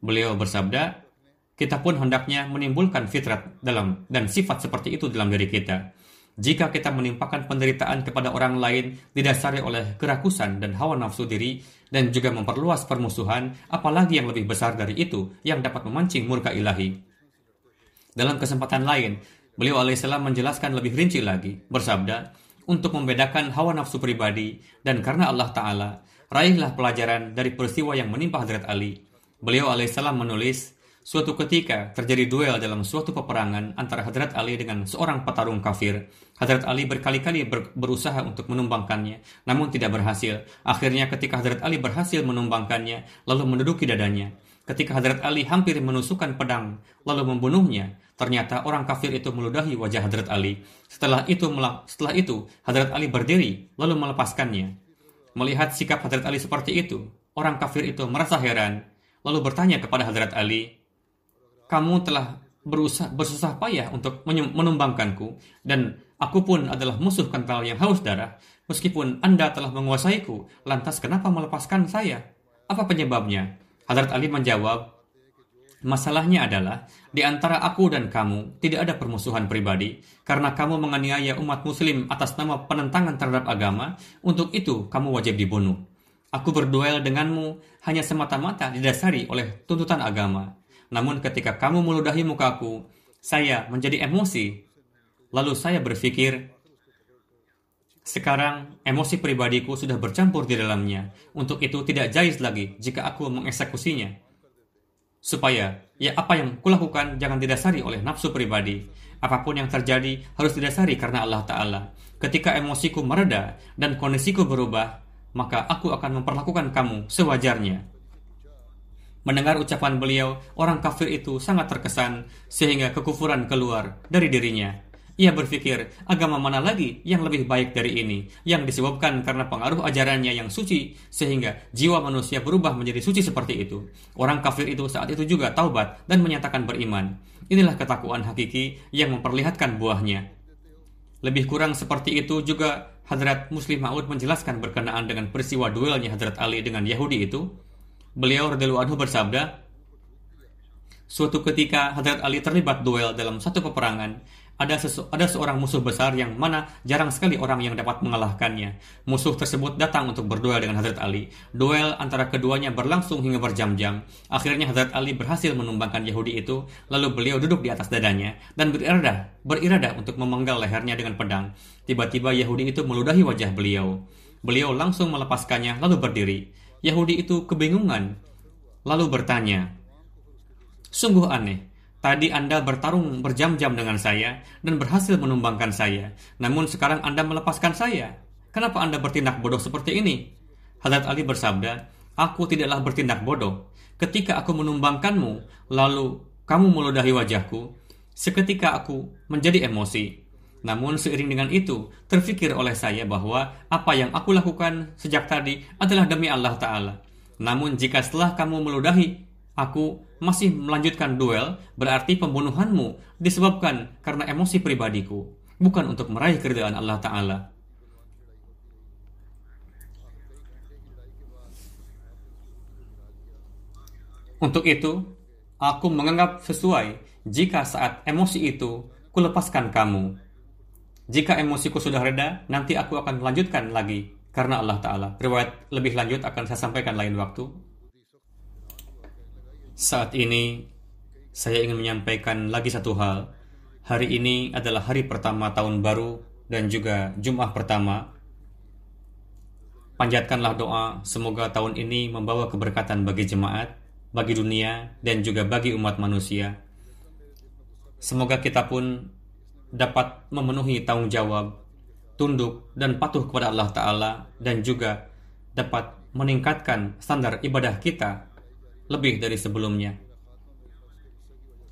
Beliau bersabda, kita pun hendaknya menimbulkan fitrat dalam dan sifat seperti itu dalam diri kita. Jika kita menimpakan penderitaan kepada orang lain didasari oleh kerakusan dan hawa nafsu diri dan juga memperluas permusuhan, apalagi yang lebih besar dari itu yang dapat memancing murka ilahi. Dalam kesempatan lain, beliau alaihissalam menjelaskan lebih rinci lagi, bersabda, untuk membedakan hawa nafsu pribadi dan karena Allah Ta'ala, raihlah pelajaran dari peristiwa yang menimpa Hadrat Ali. Beliau alaihissalam menulis, suatu ketika terjadi duel dalam suatu peperangan antara Hadrat Ali dengan seorang petarung kafir. Hadrat Ali berkali-kali ber berusaha untuk menumbangkannya, namun tidak berhasil. Akhirnya ketika Hadrat Ali berhasil menumbangkannya, lalu menduduki dadanya. Ketika Hadrat Ali hampir menusukkan pedang, lalu membunuhnya, Ternyata orang kafir itu meludahi wajah Hadrat Ali. Setelah itu, setelah itu Hadrat Ali berdiri lalu melepaskannya. Melihat sikap Hadrat Ali seperti itu, orang kafir itu merasa heran lalu bertanya kepada Hadrat Ali, "Kamu telah berusaha bersusah payah untuk menumbangkanku dan aku pun adalah musuh kental yang haus darah. Meskipun Anda telah menguasaiku, lantas kenapa melepaskan saya? Apa penyebabnya?" Hadrat Ali menjawab, Masalahnya adalah, di antara aku dan kamu tidak ada permusuhan pribadi, karena kamu menganiaya umat muslim atas nama penentangan terhadap agama, untuk itu kamu wajib dibunuh. Aku berduel denganmu hanya semata-mata didasari oleh tuntutan agama. Namun ketika kamu meludahi mukaku, saya menjadi emosi. Lalu saya berpikir, sekarang emosi pribadiku sudah bercampur di dalamnya. Untuk itu tidak jais lagi jika aku mengeksekusinya supaya ya apa yang kulakukan jangan didasari oleh nafsu pribadi. Apa pun yang terjadi harus didasari karena Allah Ta'ala. Ketika emosiku mereda dan kondisiku berubah, maka aku akan memperlakukan kamu sewajarnya. Mendengar ucapan beliau, orang kafir itu sangat terkesan sehingga kekufuran keluar dari dirinya. Ia berpikir, agama mana lagi yang lebih baik dari ini, yang disebabkan karena pengaruh ajarannya yang suci, sehingga jiwa manusia berubah menjadi suci seperti itu. Orang kafir itu saat itu juga taubat dan menyatakan beriman. Inilah ketakuan hakiki yang memperlihatkan buahnya. Lebih kurang seperti itu juga Hadrat Muslim Ma'ud menjelaskan berkenaan dengan peristiwa duelnya Hadrat Ali dengan Yahudi itu. Beliau radhiyallahu anhu bersabda, Suatu ketika Hadrat Ali terlibat duel dalam satu peperangan ada, sesu, ada seorang musuh besar yang mana jarang sekali orang yang dapat mengalahkannya. Musuh tersebut datang untuk berduel dengan Hazrat Ali. Duel antara keduanya berlangsung hingga berjam-jam. Akhirnya Hazrat Ali berhasil menumbangkan Yahudi itu, lalu beliau duduk di atas dadanya dan berirada, berirada untuk memenggal lehernya dengan pedang. Tiba-tiba Yahudi itu meludahi wajah beliau. Beliau langsung melepaskannya lalu berdiri. Yahudi itu kebingungan, lalu bertanya, Sungguh aneh, Tadi Anda bertarung berjam-jam dengan saya dan berhasil menumbangkan saya. Namun sekarang Anda melepaskan saya. Kenapa Anda bertindak bodoh seperti ini? Hadrat Ali bersabda, Aku tidaklah bertindak bodoh. Ketika aku menumbangkanmu, lalu kamu meludahi wajahku, seketika aku menjadi emosi. Namun seiring dengan itu, terfikir oleh saya bahwa apa yang aku lakukan sejak tadi adalah demi Allah Ta'ala. Namun jika setelah kamu meludahi aku masih melanjutkan duel, berarti pembunuhanmu disebabkan karena emosi pribadiku, bukan untuk meraih keridhaan Allah Ta'ala. Untuk itu, aku menganggap sesuai jika saat emosi itu kulepaskan kamu. Jika emosiku sudah reda, nanti aku akan melanjutkan lagi karena Allah Ta'ala. Riwayat lebih lanjut akan saya sampaikan lain waktu. Saat ini, saya ingin menyampaikan lagi satu hal. Hari ini adalah hari pertama tahun baru dan juga Jum'ah pertama. Panjatkanlah doa semoga tahun ini membawa keberkatan bagi jemaat, bagi dunia, dan juga bagi umat manusia. Semoga kita pun dapat memenuhi tanggung jawab, tunduk dan patuh kepada Allah Ta'ala, dan juga dapat meningkatkan standar ibadah kita lebih dari sebelumnya.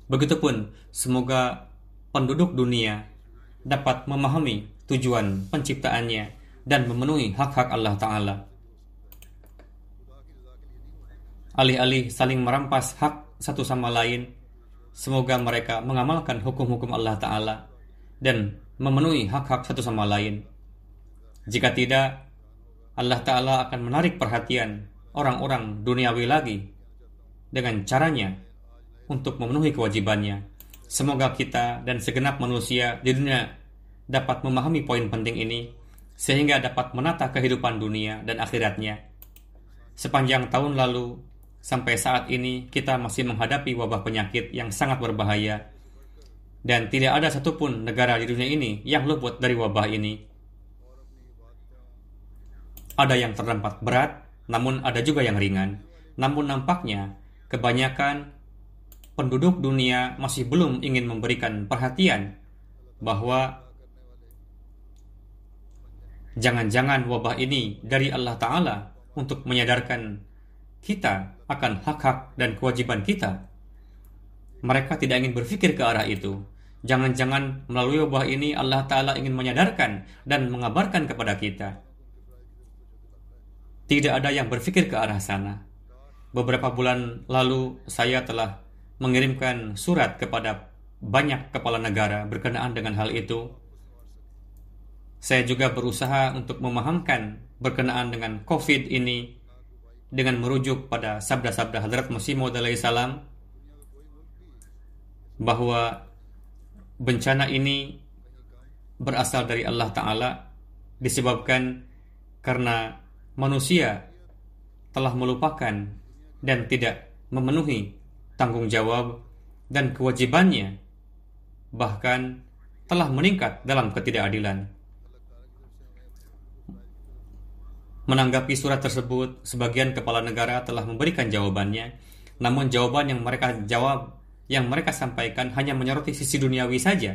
Begitupun, semoga penduduk dunia dapat memahami tujuan penciptaannya dan memenuhi hak-hak Allah Ta'ala. Alih-alih saling merampas hak satu sama lain, semoga mereka mengamalkan hukum-hukum Allah Ta'ala dan memenuhi hak-hak satu sama lain. Jika tidak, Allah Ta'ala akan menarik perhatian orang-orang duniawi lagi dengan caranya untuk memenuhi kewajibannya. Semoga kita dan segenap manusia di dunia dapat memahami poin penting ini sehingga dapat menata kehidupan dunia dan akhiratnya. Sepanjang tahun lalu sampai saat ini kita masih menghadapi wabah penyakit yang sangat berbahaya dan tidak ada satupun negara di dunia ini yang luput dari wabah ini. Ada yang terdampak berat, namun ada juga yang ringan. Namun nampaknya kebanyakan penduduk dunia masih belum ingin memberikan perhatian bahwa jangan-jangan wabah ini dari Allah Ta'ala untuk menyadarkan kita akan hak-hak dan kewajiban kita. Mereka tidak ingin berpikir ke arah itu. Jangan-jangan melalui wabah ini Allah Ta'ala ingin menyadarkan dan mengabarkan kepada kita. Tidak ada yang berpikir ke arah sana beberapa bulan lalu saya telah mengirimkan surat kepada banyak kepala negara berkenaan dengan hal itu. Saya juga berusaha untuk memahamkan berkenaan dengan COVID ini dengan merujuk pada sabda-sabda Hadrat Masih Maud salam bahwa bencana ini berasal dari Allah Ta'ala disebabkan karena manusia telah melupakan dan tidak memenuhi tanggung jawab dan kewajibannya, bahkan telah meningkat dalam ketidakadilan. Menanggapi surat tersebut, sebagian kepala negara telah memberikan jawabannya, namun jawaban yang mereka jawab, yang mereka sampaikan hanya menyoroti sisi duniawi saja,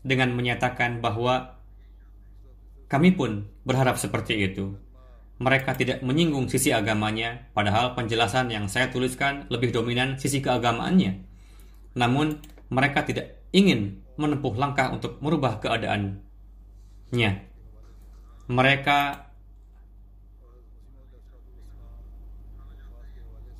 dengan menyatakan bahwa kami pun berharap seperti itu. Mereka tidak menyinggung sisi agamanya, padahal penjelasan yang saya tuliskan lebih dominan sisi keagamaannya. Namun, mereka tidak ingin menempuh langkah untuk merubah keadaannya. Mereka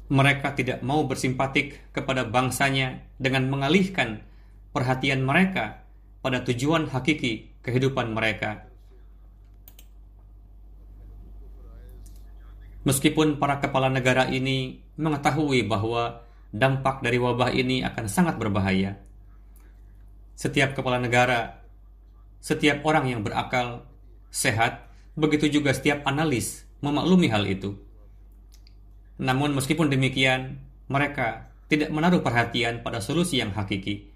mereka tidak mau bersimpatik kepada bangsanya dengan mengalihkan perhatian mereka pada tujuan hakiki kehidupan mereka. Meskipun para kepala negara ini mengetahui bahwa dampak dari wabah ini akan sangat berbahaya. Setiap kepala negara, setiap orang yang berakal, sehat, begitu juga setiap analis memaklumi hal itu. Namun meskipun demikian, mereka tidak menaruh perhatian pada solusi yang hakiki.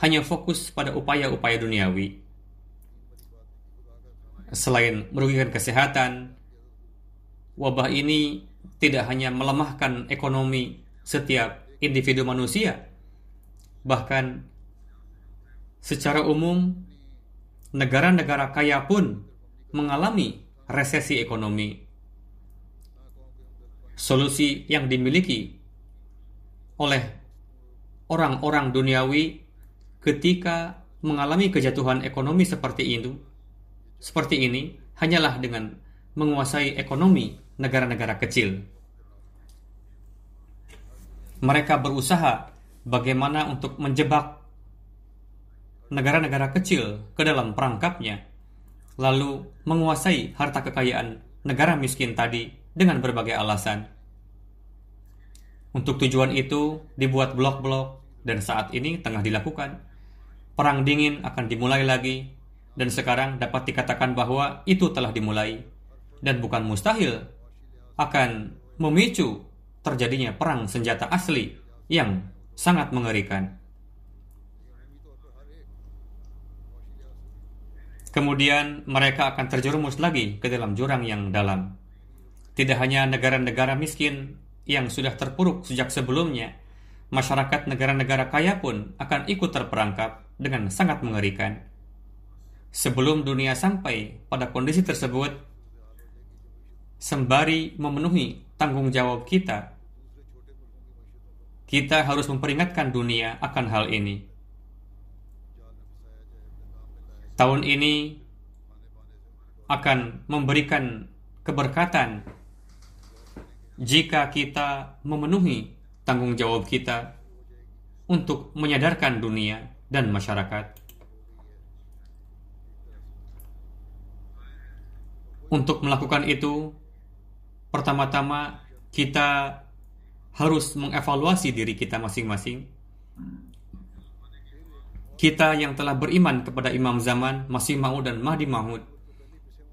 Hanya fokus pada upaya-upaya duniawi. Selain merugikan kesehatan, wabah ini tidak hanya melemahkan ekonomi setiap individu manusia, bahkan secara umum negara-negara kaya pun mengalami resesi ekonomi. Solusi yang dimiliki oleh orang-orang duniawi ketika mengalami kejatuhan ekonomi seperti itu, seperti ini hanyalah dengan menguasai ekonomi negara-negara kecil. Mereka berusaha bagaimana untuk menjebak negara-negara kecil ke dalam perangkapnya, lalu menguasai harta kekayaan negara miskin tadi dengan berbagai alasan. Untuk tujuan itu dibuat blok-blok dan saat ini tengah dilakukan. Perang dingin akan dimulai lagi dan sekarang dapat dikatakan bahwa itu telah dimulai dan bukan mustahil akan memicu terjadinya perang senjata asli yang sangat mengerikan. Kemudian mereka akan terjerumus lagi ke dalam jurang yang dalam. Tidak hanya negara-negara miskin yang sudah terpuruk sejak sebelumnya, masyarakat negara-negara kaya pun akan ikut terperangkap dengan sangat mengerikan. Sebelum dunia sampai pada kondisi tersebut, sembari memenuhi tanggung jawab kita, kita harus memperingatkan dunia akan hal ini. Tahun ini akan memberikan keberkatan jika kita memenuhi tanggung jawab kita untuk menyadarkan dunia dan masyarakat. Untuk melakukan itu, pertama-tama kita harus mengevaluasi diri kita masing-masing. Kita yang telah beriman kepada Imam Zaman, Masih Maud dan Mahdi Mahmud,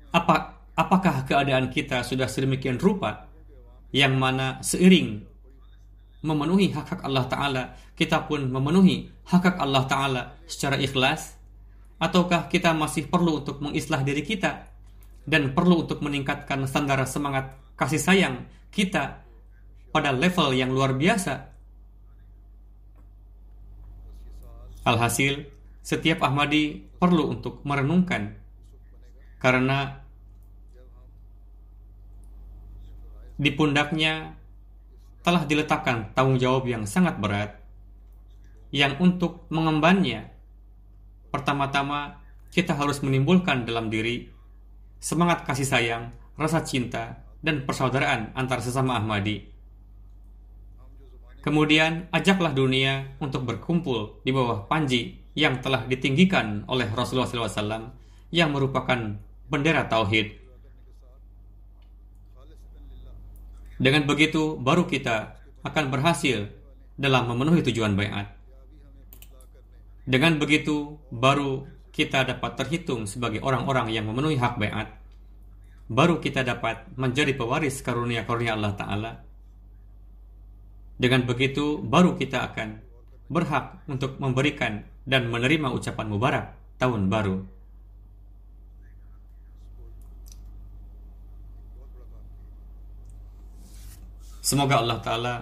apa, apakah keadaan kita sudah sedemikian rupa yang mana seiring memenuhi hak-hak Allah Ta'ala, kita pun memenuhi hak-hak Allah Ta'ala secara ikhlas? Ataukah kita masih perlu untuk mengislah diri kita dan perlu untuk meningkatkan standar semangat kasih sayang kita pada level yang luar biasa. Alhasil, setiap Ahmadi perlu untuk merenungkan karena di pundaknya telah diletakkan tanggung jawab yang sangat berat yang untuk mengembannya pertama-tama kita harus menimbulkan dalam diri semangat kasih sayang, rasa cinta, dan persaudaraan antar sesama Ahmadi. Kemudian ajaklah dunia untuk berkumpul di bawah panji yang telah ditinggikan oleh Rasulullah SAW yang merupakan bendera tauhid. Dengan begitu, baru kita akan berhasil dalam memenuhi tujuan bayat. Dengan begitu, baru kita dapat terhitung sebagai orang-orang yang memenuhi hak beat. Baru kita dapat menjadi pewaris karunia-karunia Allah Ta'ala. Dengan begitu, baru kita akan berhak untuk memberikan dan menerima ucapan mubarak tahun baru. Semoga Allah Ta'ala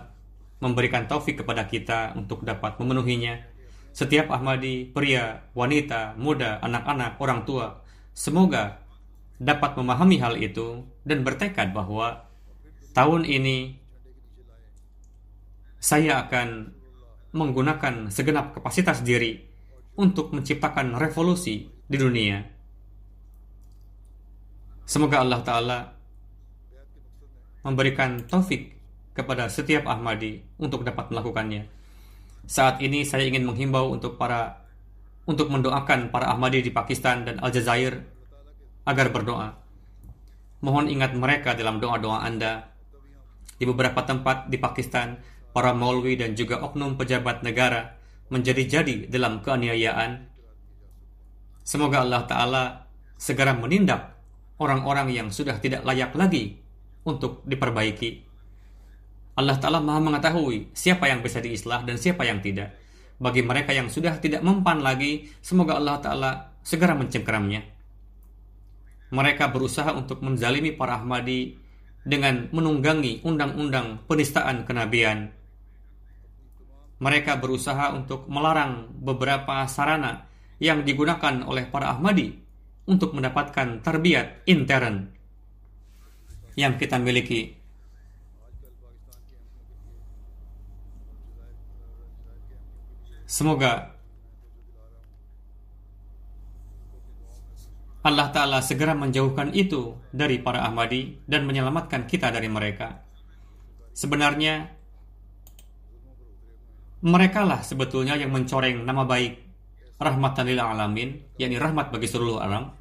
memberikan taufik kepada kita untuk dapat memenuhinya. Setiap Ahmadi, pria, wanita, muda, anak-anak, orang tua, semoga dapat memahami hal itu dan bertekad bahwa tahun ini saya akan menggunakan segenap kapasitas diri untuk menciptakan revolusi di dunia. Semoga Allah Ta'ala memberikan taufik kepada setiap Ahmadi untuk dapat melakukannya. Saat ini saya ingin menghimbau untuk para untuk mendoakan para Ahmadi di Pakistan dan Aljazair agar berdoa. Mohon ingat mereka dalam doa-doa Anda. Di beberapa tempat di Pakistan, para maulwi dan juga oknum pejabat negara menjadi-jadi dalam keaniayaan. Semoga Allah Ta'ala segera menindak orang-orang yang sudah tidak layak lagi untuk diperbaiki. Allah Ta'ala maha mengetahui siapa yang bisa diislah dan siapa yang tidak. Bagi mereka yang sudah tidak mempan lagi, semoga Allah Ta'ala segera mencengkeramnya. Mereka berusaha untuk menzalimi para Ahmadi dengan menunggangi undang-undang penistaan kenabian. Mereka berusaha untuk melarang beberapa sarana yang digunakan oleh para Ahmadi untuk mendapatkan terbiat intern yang kita miliki Semoga Allah Ta'ala segera menjauhkan itu dari para Ahmadi dan menyelamatkan kita dari mereka. Sebenarnya, merekalah sebetulnya yang mencoreng nama baik rahmatan lil alamin, yakni rahmat bagi seluruh alam.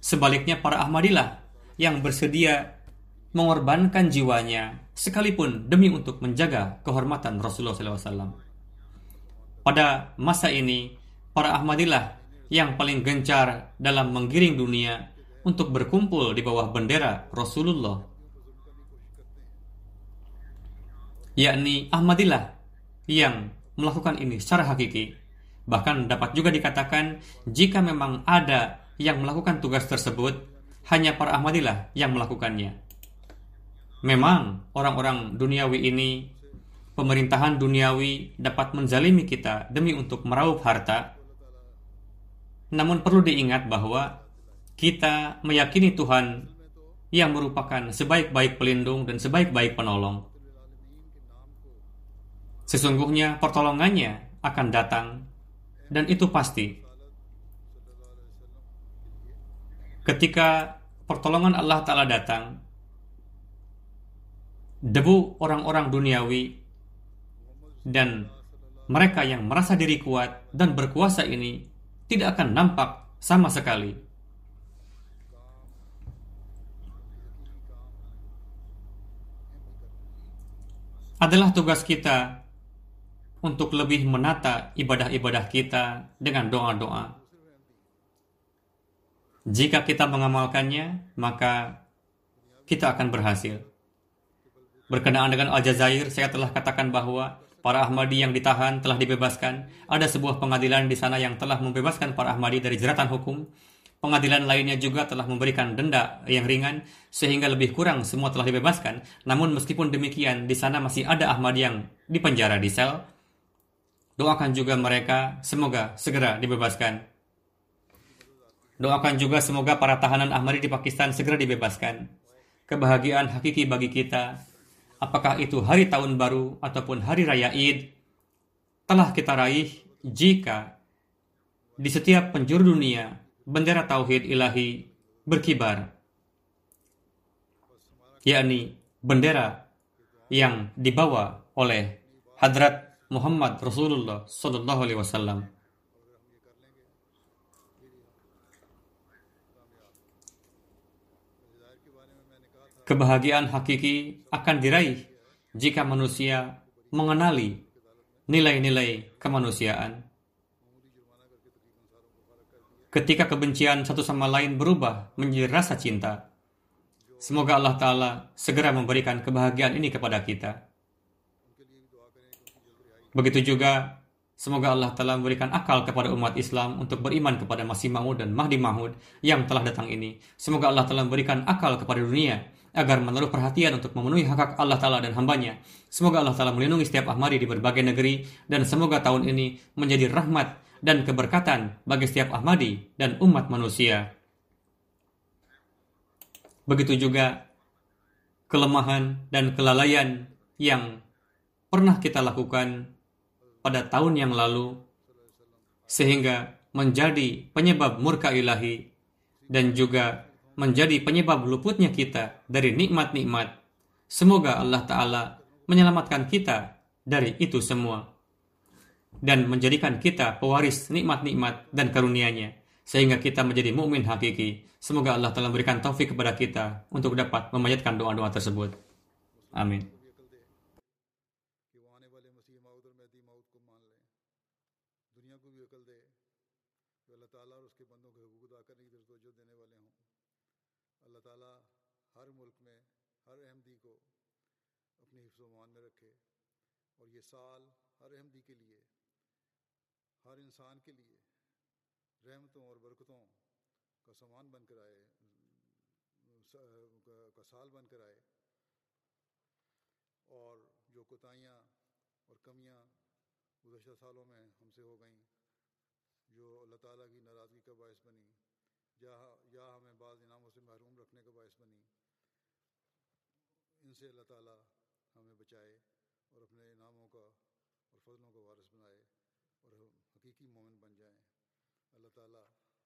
Sebaliknya para Ahmadilah yang bersedia mengorbankan jiwanya sekalipun demi untuk menjaga kehormatan Rasulullah SAW. Pada masa ini, para Ahmadillah yang paling gencar dalam menggiring dunia untuk berkumpul di bawah bendera Rasulullah. Yakni Ahmadillah yang melakukan ini secara hakiki. Bahkan dapat juga dikatakan jika memang ada yang melakukan tugas tersebut, hanya para Ahmadillah yang melakukannya. Memang orang-orang duniawi ini pemerintahan duniawi dapat menzalimi kita demi untuk meraup harta. Namun perlu diingat bahwa kita meyakini Tuhan yang merupakan sebaik-baik pelindung dan sebaik-baik penolong. Sesungguhnya pertolongannya akan datang dan itu pasti. Ketika pertolongan Allah Ta'ala datang, debu orang-orang duniawi dan mereka yang merasa diri kuat dan berkuasa ini tidak akan nampak sama sekali. Adalah tugas kita untuk lebih menata ibadah-ibadah kita dengan doa-doa. Jika kita mengamalkannya, maka kita akan berhasil. Berkenaan dengan Aljazair, saya telah katakan bahwa Para Ahmadi yang ditahan telah dibebaskan. Ada sebuah pengadilan di sana yang telah membebaskan para Ahmadi dari jeratan hukum. Pengadilan lainnya juga telah memberikan denda yang ringan sehingga lebih kurang semua telah dibebaskan. Namun meskipun demikian di sana masih ada Ahmadi yang dipenjara di sel. Doakan juga mereka semoga segera dibebaskan. Doakan juga semoga para tahanan Ahmadi di Pakistan segera dibebaskan. Kebahagiaan hakiki bagi kita apakah itu hari tahun baru ataupun hari raya Id, telah kita raih jika di setiap penjuru dunia bendera tauhid ilahi berkibar, yakni bendera yang dibawa oleh Hadrat Muhammad Rasulullah Sallallahu Alaihi Wasallam. Kebahagiaan hakiki akan diraih jika manusia mengenali nilai-nilai kemanusiaan. ketika kebencian satu sama lain berubah menjadi rasa cinta. Semoga Allah Ta'ala segera memberikan kebahagiaan ini kepada kita. Begitu juga, semoga Allah Ta'ala memberikan akal kepada umat Islam untuk beriman kepada Masih Maud dan Mahdi Mahmud yang telah datang ini. Semoga Allah Ta'ala memberikan akal kepada dunia agar menaruh perhatian untuk memenuhi hak-hak Allah Ta'ala dan hambanya. Semoga Allah Ta'ala melindungi setiap Ahmadi di berbagai negeri dan semoga tahun ini menjadi rahmat dan keberkatan bagi setiap Ahmadi dan umat manusia. Begitu juga kelemahan dan kelalaian yang pernah kita lakukan pada tahun yang lalu sehingga menjadi penyebab murka ilahi dan juga menjadi penyebab luputnya kita dari nikmat-nikmat. Semoga Allah Ta'ala menyelamatkan kita dari itu semua dan menjadikan kita pewaris nikmat-nikmat dan karunia-Nya sehingga kita menjadi mukmin hakiki. Semoga Allah telah memberikan taufik kepada kita untuk dapat memanjatkan doa-doa tersebut. Amin. सामान बनकर आए का साल बनकर आए। और जो कोताहियाँ और कमियाँ गुजशत सालों में हमसे हो गईं, जो अल्लाह ताला की नाराज़गी का बायस बनी या या हमें बाज़ इनामों से महरूम रखने का बायस बनी, इनसे अल्लाह ताला हमें बचाए और अपने इनामों का और फजलों का वारिस बनाए और हम हकीकी मोमिन बन जाएँ। अल्लाह ताला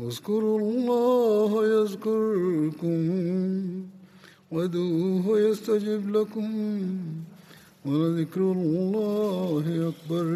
اذكروا الله يذكركم وادعوه يستجب لكم ولذكر الله أكبر.